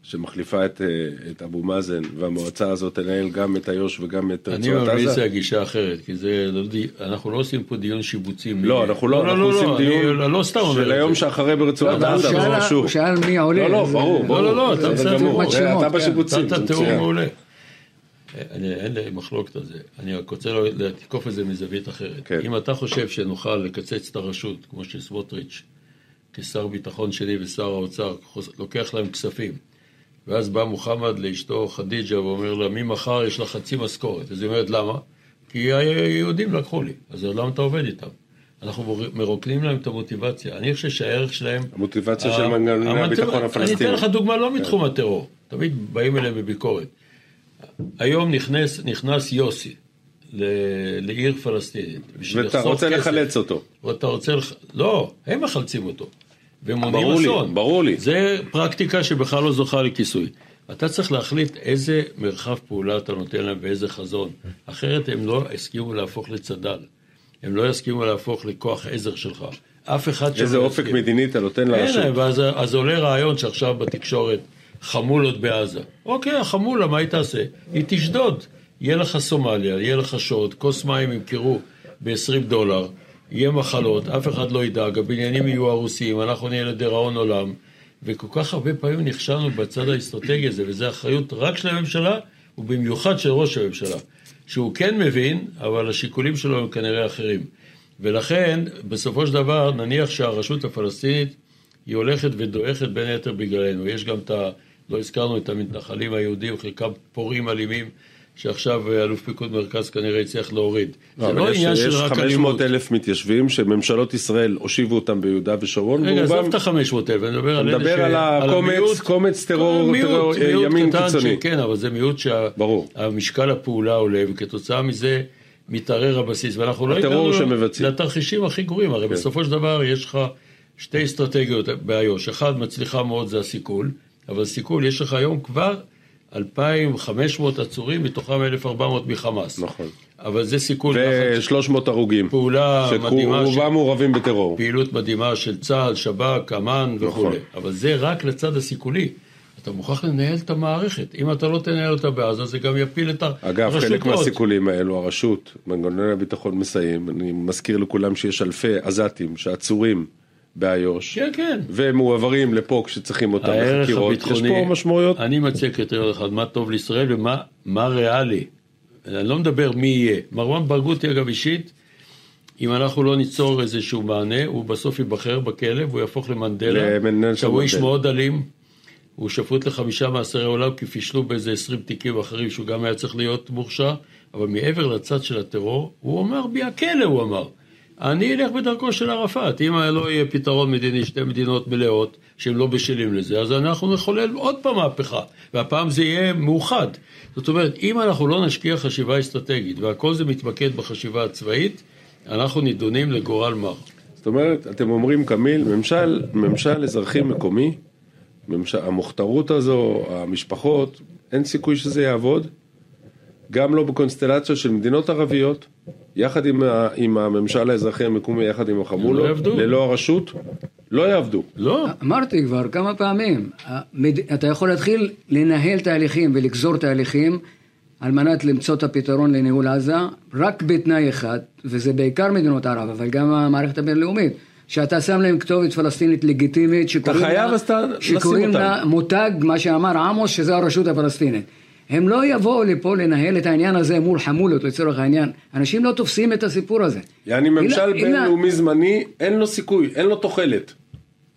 שמחליפה את, אה, את אבו מאזן, והמועצה הזאת תנהל גם את איו"ש וגם את אני רצועת ממליץ עזה? להגישה אחרת, כי זה, לא די- אנחנו לא עושים פה דיון שיבוצים. לא, אנחנו לא, אנחנו עושים אני דיון לא סתם של היום זה. שאחרי ברצועת אבל עזה, שאל- ברור. הוא שאל מי עולה. לא, לא, אז- ברור, ברור. לא, לא, אתה בסדר גמור. זה אתה כן. בשיבוצים, זה תיאור מצוין. מעולה. אני, אין לי מחלוקת על זה. אני רק רוצה לא- לתקוף את זה מזווית אחרת. כן. אם אתה חושב שנוכל לקצץ את הרשות, כמו שסמוטריץ', כשר ביטחון שלי ושר האוצר, לוקח להם כספים, ואז בא מוחמד לאשתו חדיג'ה ואומר לה, ממחר יש לה חצי משכורת. אז היא אומרת, למה? כי היהודים לקחו לי. אז למה אתה עובד איתם? אנחנו מרוקנים להם את המוטיבציה. אני חושב שהערך שלהם... המוטיבציה של מנגנוני הביטחון אני הפלסטיני. אתן לך דוגמה לא מתחום הטרור. תמיד באים אליהם בביקורת. היום נכנס, נכנס יוסי ל- לעיר פלסטינית. ואתה רוצה כסף. לחלץ אותו. ואתה רוצה... לח... לא, הם מחלצים אותו. ומונעים ברור לי, אסון. ברור לי. זה פרקטיקה שבכלל לא זוכה לכיסוי. אתה צריך להחליט איזה מרחב פעולה אתה נותן להם ואיזה חזון. אחרת הם לא יסכימו להפוך לצד"ל. הם לא יסכימו להפוך לכוח עזר שלך. אף אחד איזה שלא אופק יסכים. מדיני אתה נותן אין לרשות. להם, ואז אז עולה רעיון שעכשיו בתקשורת, חמולות בעזה. אוקיי, החמולה, מה היא תעשה? היא תשדוד. יהיה לך סומליה, יהיה לך שוד, כוס מים ימכרו ב-20 דולר, יהיה מחלות, אף אחד לא ידאג, הבניינים יהיו הרוסים, אנחנו נהיה לדיראון עולם. וכל כך הרבה פעמים נכשלנו בצד האסטרטגי הזה, וזו אחריות רק של הממשלה, ובמיוחד של ראש הממשלה. שהוא כן מבין, אבל השיקולים שלו הם כנראה אחרים. ולכן, בסופו של דבר, נניח שהרשות הפלסטינית היא הולכת ודועכת בין היתר בגללנו. יש גם את ה... לא הזכרנו את המתנחלים היהודים, חלקם פורעים אלימים, שעכשיו אה, אלוף פיקוד מרכז כנראה יצליח להוריד. זה אבל לא יש- עניין של יש רק 500 אלימות. אלף מתיישבים שממשלות ישראל הושיבו אותם ביהודה ושומרון, רגע, עזוב את ה-500 אלף, אני מדבר על אלה מדבר ש... על הקומץ- קומץ טרור- מיעוט, טרור, אה, מיעוט ימין קיצוני. כן, אבל זה מיעוט. שהמשקל הפעולה עולה, וכתוצאה מזה מתערער הבסיס, ואנחנו לא הגענו. לתרחישים הכי גרועים, הרי כן. בסופו של דבר יש לך שתי אסטרטגיות באיו"ש, אחד מצליחה מאוד זה הסיכול, אבל סיכול, יש לך היום כבר 2,500 עצורים, מתוכם 1,400 מחמאס. נכון. אבל זה סיכול ו-300 הרוגים. פעולה מדהימה, של- שרובם מעורבים בטרור. פעילות מדהימה של צה"ל, שב"כ, אמ"ן נכון. וכולי. אבל זה רק לצד הסיכולי. אתה מוכרח לנהל את המערכת. אם אתה לא תנהל אותה בעזה, זה גם יפיל את הרשות אגב, חלק מאוד. מהסיכולים האלו, הרשות, מנגנוני הביטחון מסייעים. אני מזכיר לכולם שיש אלפי עזתים שעצורים באיו"ש, כן, כן. ומועברים לפה כשצריכים אותם לחקירות. יש פה משמעויות. אני מציע קריטריון אחד, מה טוב לישראל ומה מה ריאלי. אני לא מדבר מי יהיה. מרואן ברגותי, אגב, אישית, אם אנחנו לא ניצור איזשהו מענה, הוא בסוף ייבחר בכלא והוא יהפוך למנדלה. עכשיו, הוא איש. מאוד אלים, הוא שפוט לחמישה מאסרי עולם כי פישלו באיזה עשרים תיקים אחרים שהוא גם היה צריך להיות מורשע, אבל מעבר לצד של הטרור, הוא אמר, בי הכלא, הוא אמר. אני אלך בדרכו של ערפאת, אם לא יהיה פתרון מדיני, שתי מדינות מלאות, שהם לא בשלים לזה, אז אנחנו נחולל עוד פעם מהפכה, והפעם זה יהיה מאוחד. זאת אומרת, אם אנחנו לא נשקיע חשיבה אסטרטגית, והכל זה מתמקד בחשיבה הצבאית, אנחנו נידונים לגורל מר. זאת אומרת, אתם אומרים, קמיל, ממשל, ממשל אזרחי מקומי, ממשל, המוכתרות הזו, המשפחות, אין סיכוי שזה יעבוד, גם לא בקונסטלציה של מדינות ערביות, יחד עם, ה, עם הממשל האזרחי המקומי, יחד עם לא החמולות, יעבדו. ללא הרשות, לא יעבדו. לא, אמרתי כבר כמה פעמים, המד... אתה יכול להתחיל לנהל תהליכים ולגזור תהליכים על מנת למצוא את הפתרון לניהול עזה, רק בתנאי אחד, וזה בעיקר מדינות ערב, אבל גם המערכת הבינלאומית, שאתה שם להם כתובת פלסטינית לגיטימית, שקוראים לה, שקוראים. לה מותג, מה שאמר עמוס, שזה הרשות הפלסטינית. הם לא יבואו לפה לנהל את העניין הזה מול חמולות לצורך העניין. אנשים לא תופסים את הסיפור הזה. יעני ממשל בינלאומי זמני, אין לו סיכוי, אין לו תוחלת.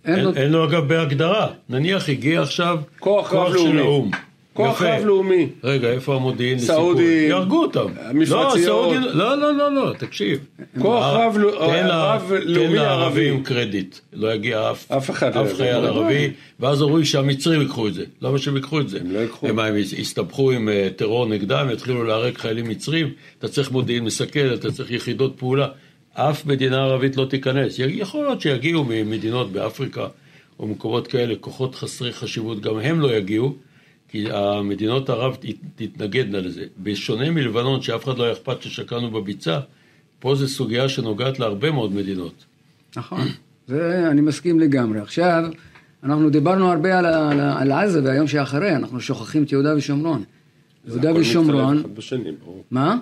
אין לו- אין, אין לו אגב בהגדרה. נניח הגיע עכשיו כוח של רב-לאומי. האו"ם. כוח יפה. רב-לאומי. רגע, איפה המודיעין? סעודים? יהרגו אותם. המפרציות. לא, לא, לא, לא, לא, תקשיב. כוח אה, רב- לה- רב-לאומי תן לערבים ערבי. קרדיט. לא יגיע אף, אף אחד לא אף. חייל לא, ערבי, ואז אמרו שהמצרים ייקחו את זה. למה שהם ייקחו את זה? הם לא ייקחו. הם, הסתבכו עם אה, טרור נגדם, יתחילו להרג חיילים מצרים, אתה צריך מודיעין מסכל, אתה צריך יחידות פעולה. אף מדינה ערבית לא תיכנס. יכול להיות שיגיעו ממדינות באפריקה או מקומות כאלה, כוחות חסרי חשיבות, גם הם לא יגיעו, כי המדינות ערב תתנגדנה לזה. בשונה מלבנון, שאף אחד לא היה אכפת ששקענו בביצה, פה זו סוגיה שנוגעת להרבה מאוד מדינות. נכון, זה אני מסכים לגמרי. עכשיו, אנחנו דיברנו הרבה על, על, על עזה והיום שאחרי, אנחנו שוכחים את יהודה ושומרון. יהודה הכל ושומרון, משתלב אחד בשני, ברור. מה?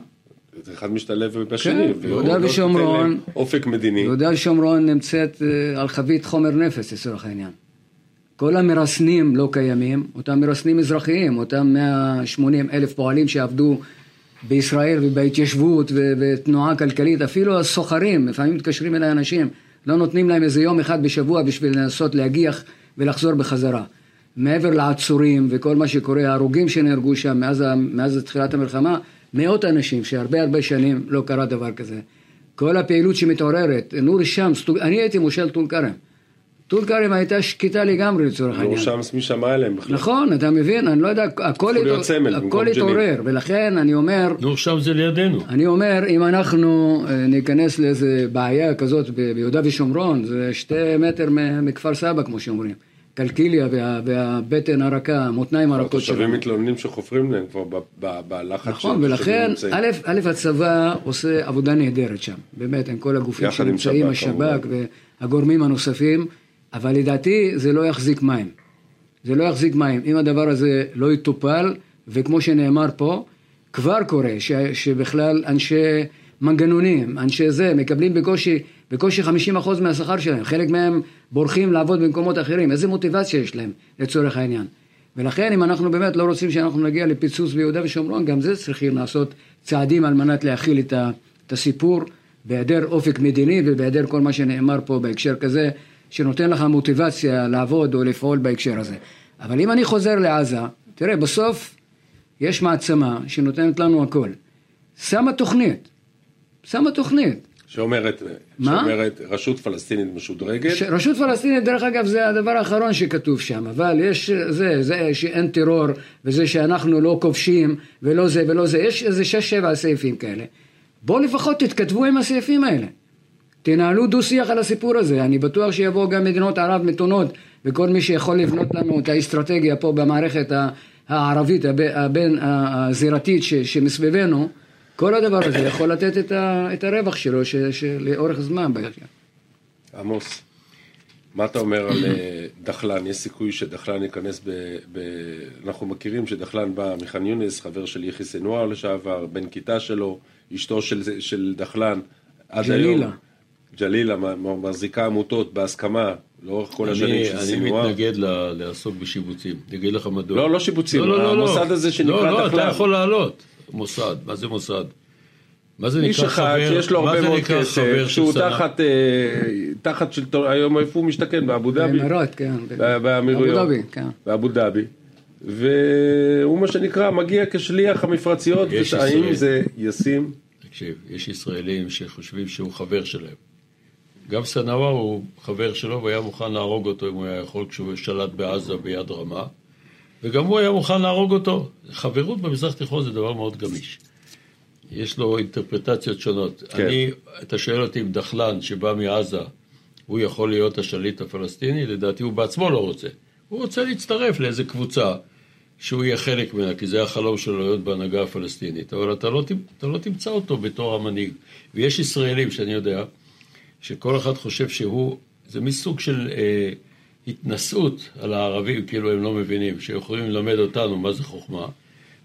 זה אחד משתלב בשני. כן, יהודה לא ושומרון- אופק מדיני. יהודה ושומרון נמצאת אה, על חבית חומר נפץ לצורך העניין. כל המרסנים לא קיימים, אותם מרסנים אזרחיים, אותם 180 אלף פועלים שעבדו בישראל ובהתיישבות ותנועה כלכלית, אפילו הסוחרים, לפעמים מתקשרים אליי אנשים, לא נותנים להם איזה יום אחד בשבוע בשביל לנסות להגיח ולחזור בחזרה. מעבר לעצורים וכל מה שקורה, ההרוגים שנהרגו שם מאז, מאז תחילת המלחמה, מאות אנשים שהרבה הרבה שנים לא קרה דבר כזה. כל הפעילות שמתעוררת, נור שמס, טול- אני הייתי מושל טול כרם. טול כרם הייתה שקטה לגמרי לצורך העניין. לא שמס מי שמע עליהם בכלל. נכון, אתה מבין, אני לא יודע, הכל, התעורר, סמל במקום הכל. התעורר, ולכן אני אומר, נו, שם זה לידינו. אני אומר, אם אנחנו אה, ניכנס לאיזה בעיה כזאת ב- ביהודה ושומרון, זה שתי מטר מכפר סבא, כמו שאומרים. קלקיליה וה, והבטן הרכה, המותניים הרכות התושבים שלנו. מתלוננים שחופרים להם כבר בלחץ נכון, ולכן. א', א', הצבא עושה עבודה נהדרת שם, באמת, עם כל הגופים שנמצאים, שב"כ, השב"כ. והגורמים הנוספים, אבל לדעתי זה לא יחזיק מים. זה לא יחזיק מים. אם הדבר הזה לא יטופל, וכמו שנאמר פה, כבר קורה ש, שבכלל אנשי מנגנונים, אנשי זה, מקבלים בקושי, בקושי 50% מהשכר שלהם. חלק מהם בורחים לעבוד במקומות אחרים. איזה מוטיבציה יש להם לצורך העניין. ולכן אם אנחנו באמת לא רוצים שאנחנו נגיע לפיצוץ ביהודה ושומרון, גם זה צריכים לעשות צעדים על מנת להכיל את, ה, את הסיפור בהיעדר אופק מדיני ובהיעדר כל מה שנאמר פה בהקשר כזה, שנותן לך מוטיבציה לעבוד או לפעול בהקשר הזה. אבל אם אני חוזר לעזה, תראה, בסוף יש מעצמה שנותנת לנו הכל. שמה תוכנית, שמה תוכנית. שאומרת, מה? שאומרת רשות פלסטינית משודרגת, ש- רשות פלסטינית, דרך אגב, זה הדבר האחרון שכתוב שם, אבל יש זה, זה שאין טרור, וזה שאנחנו לא כובשים, ולא זה ולא זה, יש איזה שש שבע סעיפים כאלה. בואו לפחות תתכתבו עם הסעיפים האלה. תנהלו דו שיח על הסיפור הזה, אני בטוח שיבואו גם מדינות ערב מתונות וכל מי שיכול לבנות לנו את האסטרטגיה פה במערכת הערבית הבין הזירתית שמסביבנו, כל הדבר הזה יכול לתת את, ה, את הרווח שלו לאורך זמן. עמוס, מה אתה אומר על אה, דחלן? יש סיכוי שדחלן ייכנס ב... ב... אנחנו מכירים שדחלן בא מח'אן יונס, חבר של יחיא סנואר לשעבר, בן כיתה שלו, אשתו של, של דחלן. ג'לילה. ג'לילה מחזיקה עמותות בהסכמה לאורך כל השנים של סנואר. אני מתנגד לעסוק בשיבוצים, אני אגיד לך מדוע. לא, לא שיבוצים, לא, לא, לא, לא. המוסד הזה שנקרא דחלן. לא, לא, אתה יכול לעלות. מוסד, מה זה מוסד? מה זה נקרא חבר? איש אחד שיש לו הרבה מאוד כסף, שהוא תחת, אה, תחת שלטון, היום איפה הוא משתכן? באבו דאבי? באמירויות, כן. באמירויות. אבו דאבי, כן. באבו דאבי. והוא מה שנקרא מגיע כשליח המפרציות, האם זה ישים? תקשיב, יש ישראלים שחושבים שהוא חבר שלהם. גם סנוואר הוא חבר שלו והיה מוכן להרוג אותו אם הוא היה יכול כשהוא שלט בעזה ביד רמה. וגם הוא היה מוכן להרוג אותו. חברות במזרח התיכון זה דבר מאוד גמיש. יש לו אינטרפרטציות שונות. כן. אני, אתה שואל אותי אם דחלן שבא מעזה, הוא יכול להיות השליט הפלסטיני? לדעתי הוא בעצמו לא רוצה. הוא רוצה להצטרף לאיזה קבוצה שהוא יהיה חלק ממנה, כי זה החלום שלו להיות בהנהגה הפלסטינית. אבל אתה לא, אתה לא תמצא אותו בתור המנהיג. ויש ישראלים שאני יודע, שכל אחד חושב שהוא, זה מסוג של... אה, התנשאות על הערבים, כאילו הם לא מבינים, שיכולים ללמד אותנו מה זה חוכמה,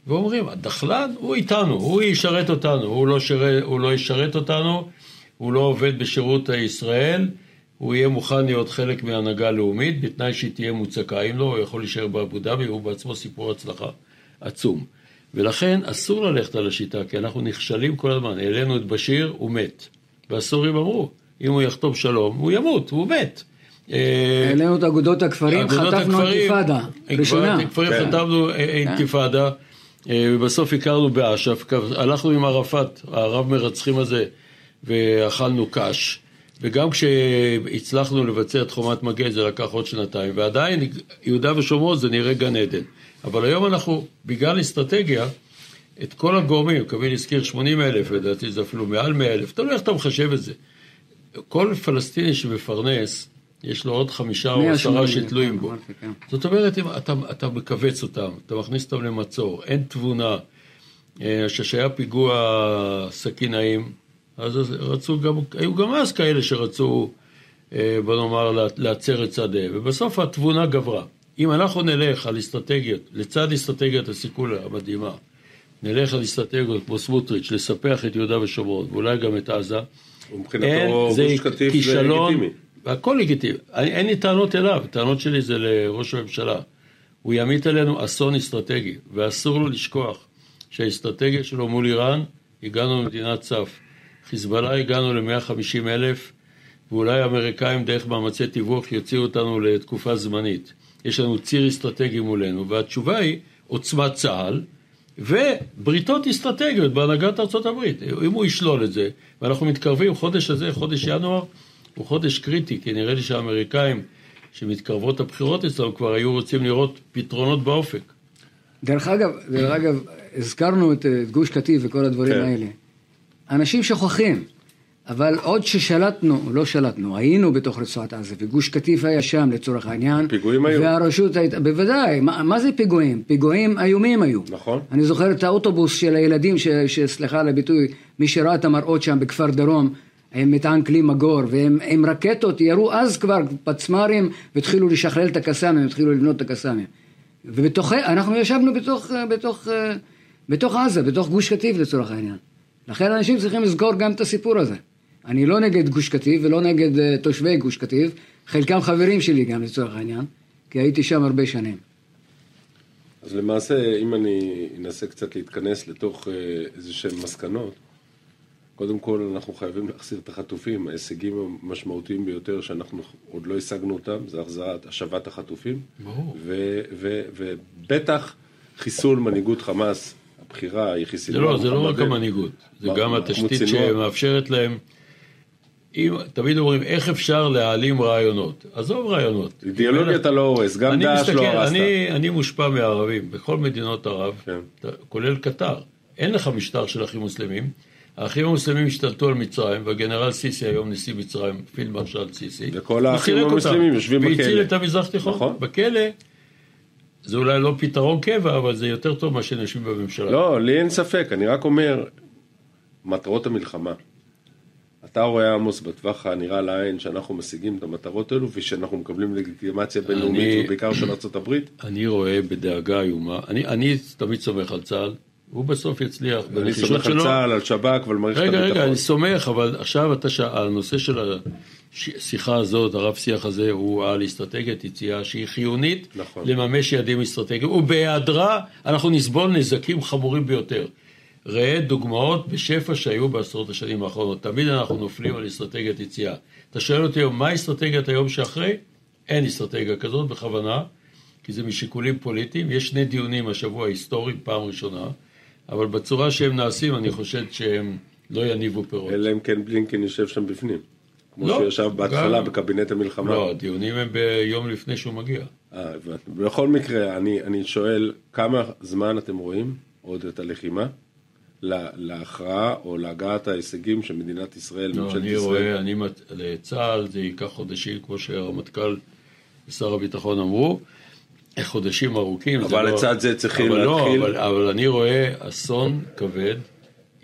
ואומרים, הדחלן הוא איתנו, הוא ישרת אותנו, הוא לא, שרת, הוא לא ישרת אותנו, הוא לא עובד בשירות הישראל, הוא יהיה מוכן להיות חלק מהנהגה לאומית, בתנאי שהיא תהיה מוצקה. אם לא, הוא יכול להישאר באבו דאבי, הוא בעצמו סיפור הצלחה עצום. ולכן אסור ללכת על השיטה, כי אנחנו נכשלים כל הזמן. העלינו את בשיר, הוא מת. והסורים אמרו, אם הוא יחתום שלום, הוא ימות, הוא מת. אה, העלינו את אגודות הכפרים, חטפנו אינתיפאדה, ראשונה. הכפרים כן. חטפנו אה, כן. אינתיפאדה, אה, ובסוף הכרנו באש"ף, הלכנו עם ערפאת, הרב מרצחים הזה, ואכלנו קש. וגם כשהצלחנו לבצע את חומת מגן זה לקח עוד שנתיים, ועדיין יהודה ושומרון זה נראה גן עדן. אבל היום אנחנו, בגלל אסטרטגיה, את כל הגורמים, קביל הזכיר 80 אלף, לדעתי זה אפילו מעל 100 אלף, תלוי איך אתה מחשב את זה. כל פלסטיני שמפרנס, יש לו עוד חמישה או עשרה שתלויים בו. כן. זאת אומרת, אם אתה, אתה מכווץ אותם, אתה מכניס אותם למצור, אין תבונה. אה, כשהיה פיגוע סכינאים, אז רצו גם, היו גם אז כאלה שרצו, אה, בוא נאמר, להצר את צעדיהם, ובסוף התבונה גברה. אם אנחנו נלך על אסטרטגיות, לצד אסטרטגיית הסיכול המדהימה, נלך על אסטרטגיות כמו סמוטריץ', לספח את יהודה ושומרון, ואולי גם את עזה, ומבחינתו גוש קטיף זה לגיטימי. והכל לגיטימי. אין לי טענות אליו, הטענות שלי זה לראש הממשלה. הוא ימיט עלינו אסון אסטרטגי, ואסור לו לשכוח שהאסטרטגיה שלו מול איראן, הגענו למדינת סף. חיזבאללה הגענו ל-150 אלף, ואולי האמריקאים דרך מאמצי תיווך יוציאו אותנו לתקופה זמנית. יש לנו ציר אסטרטגי מולנו, והתשובה היא עוצמת צה"ל ובריתות אסטרטגיות בהנהגת ארה"ב. אם הוא ישלול את זה, ואנחנו מתקרבים, חודש הזה, חודש ינואר, הוא חודש קריטי, כי נראה לי שהאמריקאים, שמתקרבות הבחירות אצלנו, כבר היו רוצים לראות פתרונות באופק. דרך אגב, דרך אגב, הזכרנו את, את גוש קטיף וכל הדברים כן. האלה. אנשים שוכחים, אבל עוד ששלטנו, לא שלטנו, היינו בתוך רצועת עזה, וגוש קטיף היה שם לצורך העניין. פיגועים היו. והרשות הייתה, בוודאי, מה, מה זה פיגועים? פיגועים איומים היו. נכון. אני זוכר את האוטובוס של הילדים, שסליחה על הביטוי, מי שראה את המראות שם בכפר דרום, עם מטען כלי מגור, והם עם רקטות ירו אז כבר פצמ"רים והתחילו לשכלל את הקסאמים, התחילו לבנות את הקסאמים. ובתוך, אנחנו ישבנו בתוך, בתוך, בתוך עזה, בתוך גוש קטיף לצורך העניין. לכן אנשים צריכים לזכור גם את הסיפור הזה. אני לא נגד גוש קטיף ולא נגד uh, תושבי גוש קטיף, חלקם חברים שלי גם לצורך העניין, כי הייתי שם הרבה שנים. אז למעשה, אם אני אנסה קצת להתכנס לתוך uh, איזה שהן מסקנות, קודם כל אנחנו חייבים להחזיר את החטופים, ההישגים המשמעותיים ביותר שאנחנו עוד לא השגנו אותם, זה החזרת, השבת החטופים. ברור. ובטח חיסול מנהיגות חמאס, הבחירה היא חיסול. זה לא, זה לא רק המנהיגות, זה גם התשתית שמאפשרת להם. אם, תמיד אומרים, איך אפשר להעלים רעיונות? עזוב רעיונות. אידיאולוגיה אתה לא הורס, גם דאעש לא הרסת. אני, אני מושפע מערבים, בכל מדינות ערב, כן. כולל קטר. אין לך משטר של אחים מוסלמים. האחים המוסלמים השתלטו על מצרים, והגנרל סיסי, היום נשיא מצרים, פילד מרשל סיסי, וכל האחים המוסלמים יושבים בכלא. והציל את המזרח התיכון. נכון. בכלא, זה אולי לא פתרון קבע, אבל זה יותר טוב מאשר אנשים בממשלה. לא, לי אין ספק, אני רק אומר, מטרות המלחמה. אתה רואה, עמוס, בטווח הנראה לעין, שאנחנו משיגים את המטרות האלו, ושאנחנו מקבלים לגיטימציה בינלאומית, ובעיקר של ארה"ב? אני רואה בדאגה איומה, אני, אני תמיד סומך על צה"ל, הוא בסוף יצליח אני סומך על. צה"ל, על שב"כ ועל מערכת רגע, הביטחון. רגע, אני סומך, אבל עכשיו אתה. הנושא של השיחה הזאת, הרב שיח הזה, הוא על אסטרטגיית יציאה שהיא חיונית נכון. לממש יעדים אסטרטגיים, ובהיעדרה אנחנו נסבול נזקים חמורים ביותר. ראה דוגמאות בשפע שהיו בעשרות השנים האחרונות. תמיד אנחנו נופלים על אסטרטגיית יציאה. אתה שואל אותי היום, מה אסטרטגיית היום שאחרי? אין אסטרטגיה כזאת בכוונה, כי זה משיקולים פוליטיים. יש שני דיונים השבוע היסטוריים, פעם ראשונה, אבל בצורה שהם נעשים, אני חושב שהם לא יניבו פירות. אלא אם כן בלינקן יושב שם בפנים. כמו לא, שישב בהתחלה גם- בקבינט המלחמה. לא, הדיונים הם ביום לפני שהוא מגיע. אה, הבנתי. בכל מקרה, אני, אני שואל, כמה זמן אתם רואים עוד את הלחימה להכרעה או להגעת ההישגים של מדינת ישראל, לא, ממשלת אני ישראל? רואה, אני, מת- לצה"ל זה ייקח חודשים, כמו שהרמטכ"ל ושר הביטחון אמרו, חודשים ארוכים. אבל לא- לצד זה צריכים אבל להתחיל- לא, אבל, אבל אני רואה אסון כבד,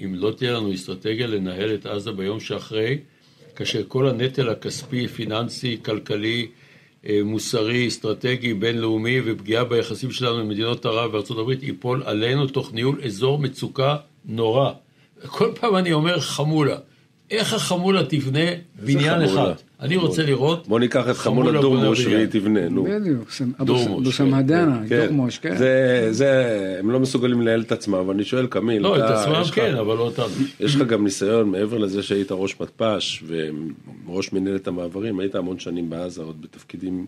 אם לא תהיה לנו אסטרטגיה לנהל את עזה ביום שאחרי, כאשר כל הנטל הכספי, פיננסי, כלכלי, אה, מוסרי, אסטרטגי, בינלאומי ופגיעה ביחסים שלנו עם מדינות ערב וארצות הברית ייפול עלינו תוך ניהול אזור מצוקה נורא. כל פעם אני אומר חמולה. איך החמולה תבנה בניין? אחד? אני רוצה לראות... בוא ניקח את חמולה דורמוש. והיא תבנה, נו. בדיוק, סם- אבו דורמוש, אבו סמהדנה, כן. דורמוש, כן. זה, זה, הם לא מסוגלים לנהל את עצמם, אבל אני שואל, קמיל, לא, את אתה- עצמם כן, אבל לא אותנו. יש לך גם ניסיון, מעבר לזה שהיית ראש מתפ"ש וראש מנהלת המעברים, היית המון שנים בעזה, עוד בתפקידים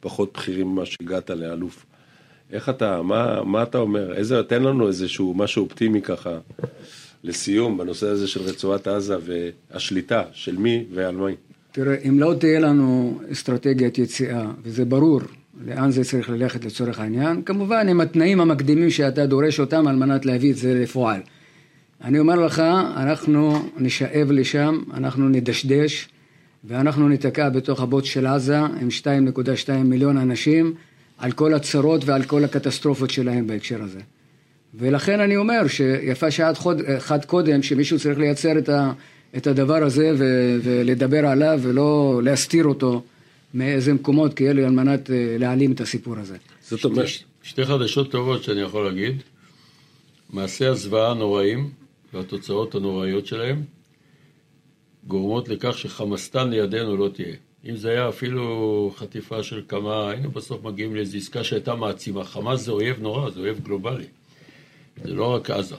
פחות בכירים ממה שהגעת לאלוף. איך אתה, מה, מה אתה אומר? איזה, תן לנו איזשהו משהו אופטימי ככה, לסיום, בנושא הזה של רצועת עזה והשליטה, של מי ועל מי. תראה, אם לא תהיה לנו אסטרטגיית יציאה, וזה ברור לאן זה צריך ללכת לצורך העניין, כמובן עם התנאים המקדימים שאתה דורש אותם על מנת להביא את זה לפועל. אני אומר לך, אנחנו נשאב לשם, אנחנו נדשדש, ואנחנו ניתקע בתוך הבוט של עזה עם 2.2 מיליון אנשים, על כל הצרות ועל כל הקטסטרופות שלהם בהקשר הזה. ולכן אני אומר שיפה שעה אחת קודם, שמישהו צריך לייצר את, ה, את הדבר הזה ו, ולדבר עליו ולא להסתיר אותו מאיזה מקומות כאלה על מנת אה, להעלים את הסיפור הזה. זאת אומרת, שתי, שתי חדשות טובות שאני יכול להגיד. מעשי הזוועה הנוראים והתוצאות הנוראיות שלהם גורמות לכך שחמאסטן לידינו לא תהיה. אם זה היה אפילו חטיפה של כמה, היינו בסוף מגיעים לאיזו עסקה שהייתה מעצימה. חמאס זה אויב נורא, זה אויב גלובלי. זה לא רק עזה.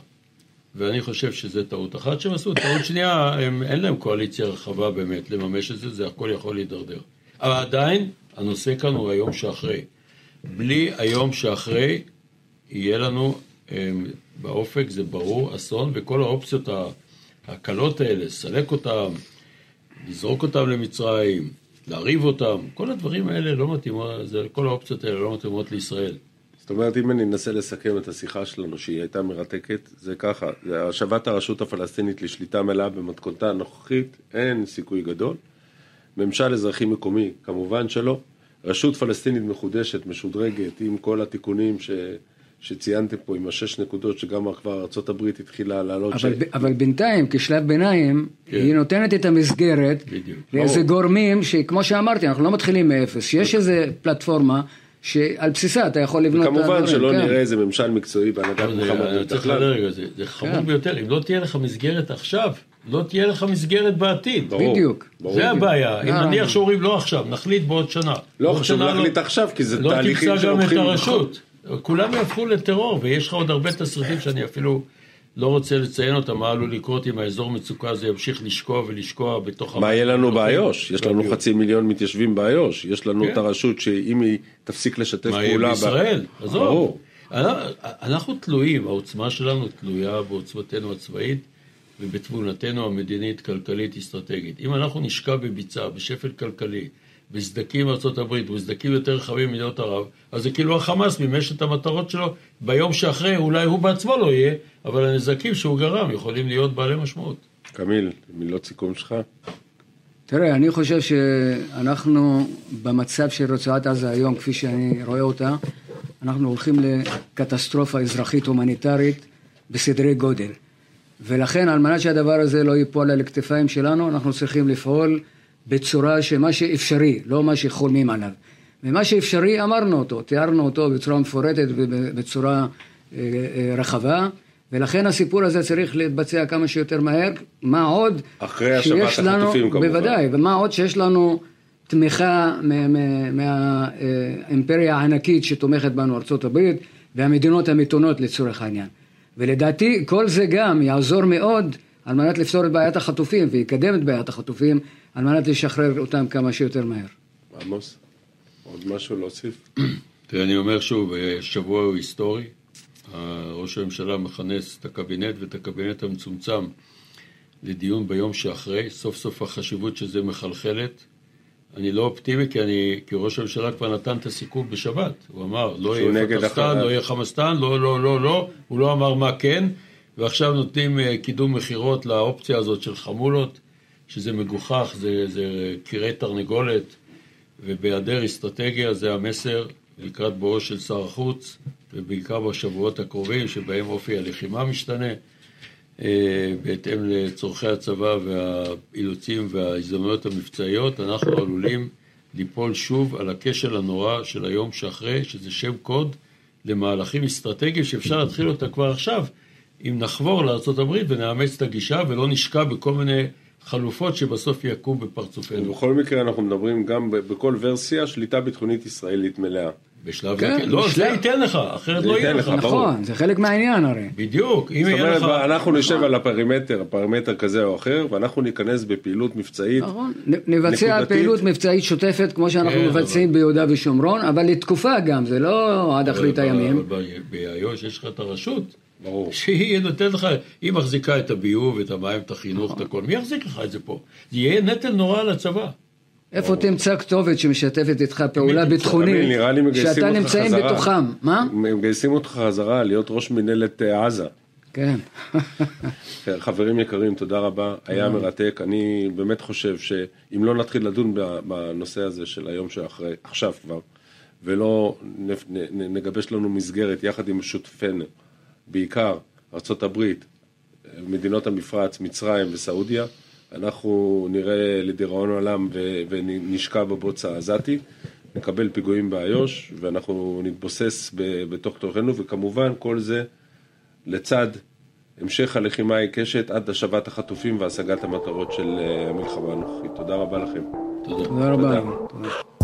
ואני חושב שזה טעות אחת שהם עשו. טעות שנייה, הם, אין להם קואליציה רחבה באמת לממש את זה, זה הכל יכול להידרדר. אבל עדיין, הנושא כאן הוא היום שאחרי. בלי היום שאחרי, יהיה לנו הם, באופק, זה ברור, אסון, וכל האופציות הקלות האלה, לסלק אותם, לזרוק אותם למצרים, להרעיב אותם, כל הדברים האלה לא מתאימות, כל האופציות האלה לא מתאימות לישראל. זאת אומרת, אם אני אנסה לסכם את השיחה שלנו, שהיא הייתה מרתקת, זה ככה, השבת הרשות הפלסטינית לשליטה מלאה במתכונתה הנוכחית, אין סיכוי גדול. ממשל אזרחי מקומי, כמובן שלא. רשות פלסטינית מחודשת, משודרגת, עם כל התיקונים ש... שציינתם פה, עם השש נקודות, שגם כבר ארה"ב התחילה להעלות. אבל, ב- אבל בינתיים, כשלב ביניים, כן. היא נותנת את המסגרת בדיוק. לאיזה. גורמים, שכמו שאמרתי, אנחנו לא מתחילים מאפס, שיש איזה פלטפורמה שעל בסיסה אתה יכול לבנות את כמובן שלא כן. נראה איזה ממשל מקצועי בהנהגת זה- מוחמד בכלל. לדבר רגע, זה זה חמור כן. ביותר. אם לא תהיה לך מסגרת עכשיו, לא תהיה לך מסגרת בעתיד. ברור, בדיוק. ברור. זה הבעיה. אם אה. נניח שאומרים לא עכשיו, נחליט בעוד שנה. לא חשוב להחליט עכשיו, כי זה לא תהליכים תמצא גם את שלוקחים... הרשות. כולם יהפכו לטרור, ויש לך עוד הרבה תסריטים שאני אפילו לא רוצה לציין אותם, מה עלול לקרות אם האזור מצוקה הזה ימשיך לשקוע ולשקוע בתוך... מה יהיה לנו באיו"ש? יש לנו. חצי מיליון מתיישבים באיו"ש. יש לנו כן. את הרשות שאם היא תפסיק לשתף מה יהיה פעולה... בישראל? עזוב. אנחנו- אנחנו תלויים, העוצמה שלנו תלויה בעוצמתנו הצבאית ובתבונתנו המדינית, כלכלית, אסטרטגית. אם אנחנו נשקע בביצה, בשפל כלכלי, בסדקים ארה"ב, בסדקים יותר רחבים ממדינות ערב, אז זה כאילו החמאס מימש את המטרות שלו ביום שאחרי, אולי הוא בעצמו לא יהיה, אבל הנזקים שהוא גרם יכולים להיות בעלי משמעות. קמיל, מילות סיכום שלך? תראה, אני חושב שאנחנו במצב של רצועת עזה היום, כפי שאני רואה אותה, אנחנו הולכים לקטסטרופה אזרחית הומניטרית בסדרי גודל. ולכן על מנת שהדבר הזה לא ייפול על הכתפיים שלנו, אנחנו צריכים לפעול בצורה שמה שאפשרי, לא מה שחולמים עליו. ומה שאפשרי אמרנו אותו, תיארנו אותו בצורה מפורטת ובצורה אה, אה, רחבה, ולכן הסיפור הזה צריך להתבצע כמה שיותר מהר. מה עוד אחרי השבת החטופים כמובן. בוודאי, ומה עוד שיש לנו תמיכה מהאימפריה הענקית שתומכת בנו, ארה"ב, והמדינות המתונות לצורך העניין. ולדעתי כל זה גם יעזור מאוד על מנת לפתור את בעיית החטופים ויקדם את בעיית החטופים על מנת לשחרר אותם כמה שיותר מהר. עמוס, עוד משהו להוסיף? תראה, אני אומר שוב, שבוע הוא היסטורי. ראש הממשלה מכנס את הקבינט ואת הקבינט המצומצם לדיון ביום שאחרי. סוף סוף החשיבות של זה מחלחלת. אני לא אופטימי כי, אני, כי ראש הממשלה כבר נתן את הסיכום בשבת. הוא אמר, לא יהיה פטסטן, לא יהיה חמאסטן, לא, לא, לא, לא. הוא לא אמר מה כן, ועכשיו נותנים אה, קידום מכירות לאופציה הזאת של חמולות, שזה מגוחך, זה, זה קירי תרנגולת, ובהיעדר אסטרטגיה זה המסר לקראת בואו של שר החוץ, ובעיקר בשבועות הקרובים, שבהם אופי הלחימה משתנה. אה, בהתאם לצורכי הצבא והאילוצים וההזדמנויות המבצעיות, אנחנו עלולים ליפול שוב על הכשל הנורא של היום שאחרי, שזה שם קוד למהלכים אסטרטגיים שאפשר להתחיל אותה כבר עכשיו, אם נחבור לארה"ב ונאמץ את הגישה ולא נשקע בכל מיני חלופות שבסוף יכו בפרצופנו. בכל מקרה אנחנו מדברים גם בכל ורסיה שליטה ביטחונית ישראלית מלאה. בשלב כן, זה, לא, בשלב... זה ייתן לך, אחרת לא יהיה לך. נכון, זה חלק מהעניין הרי. בדיוק, אם יהיה לך... זאת אומרת, אנחנו נשב נכון. על הפרימטר, הפרימטר כזה או אחר, ואנחנו ניכנס בפעילות מבצעית נכון, נבצע פעילות מבצעית שוטפת, כמו שאנחנו כן, מבצעים אבל... ביהודה ושומרון, אבל לתקופה גם, זה לא עד אחרית הימים. אבל באיו"ש יש לך את הרשות. ברור. שהיא נותנת לך, היא מחזיקה את הביוב, את המים, את החינוך, את הכל. מי יחזיק לך את זה פה? זה יהיה נטל נורא על הצבא. איפה תמצא כתובת שמשתפת איתך פעולה ביטחונית, שאתה נמצאים בתוכם, מה? מגייסים אותך חזרה להיות ראש מנהלת אה, עזה. כן. כן. חברים יקרים, תודה רבה, היה מרתק. אני באמת חושב שאם לא נתחיל לדון בנושא הזה של היום שאחרי, עכשיו כבר, ולא נגבש לנו מסגרת יחד עם שותפינו, בעיקר ארה"ב, מדינות המפרץ, מצרים וסעודיה, אנחנו נראה לדיראון עולם ונשקע בבוץ העזתי, נקבל פיגועים באיו"ש ואנחנו נתבוסס בתוך תוכנו וכמובן כל זה לצד המשך הלחימה העיקשת עד השבת החטופים והשגת המטרות של אה, המלחמה הנוכחית. תודה רבה לכם. תודה. תודה רבה. תודה.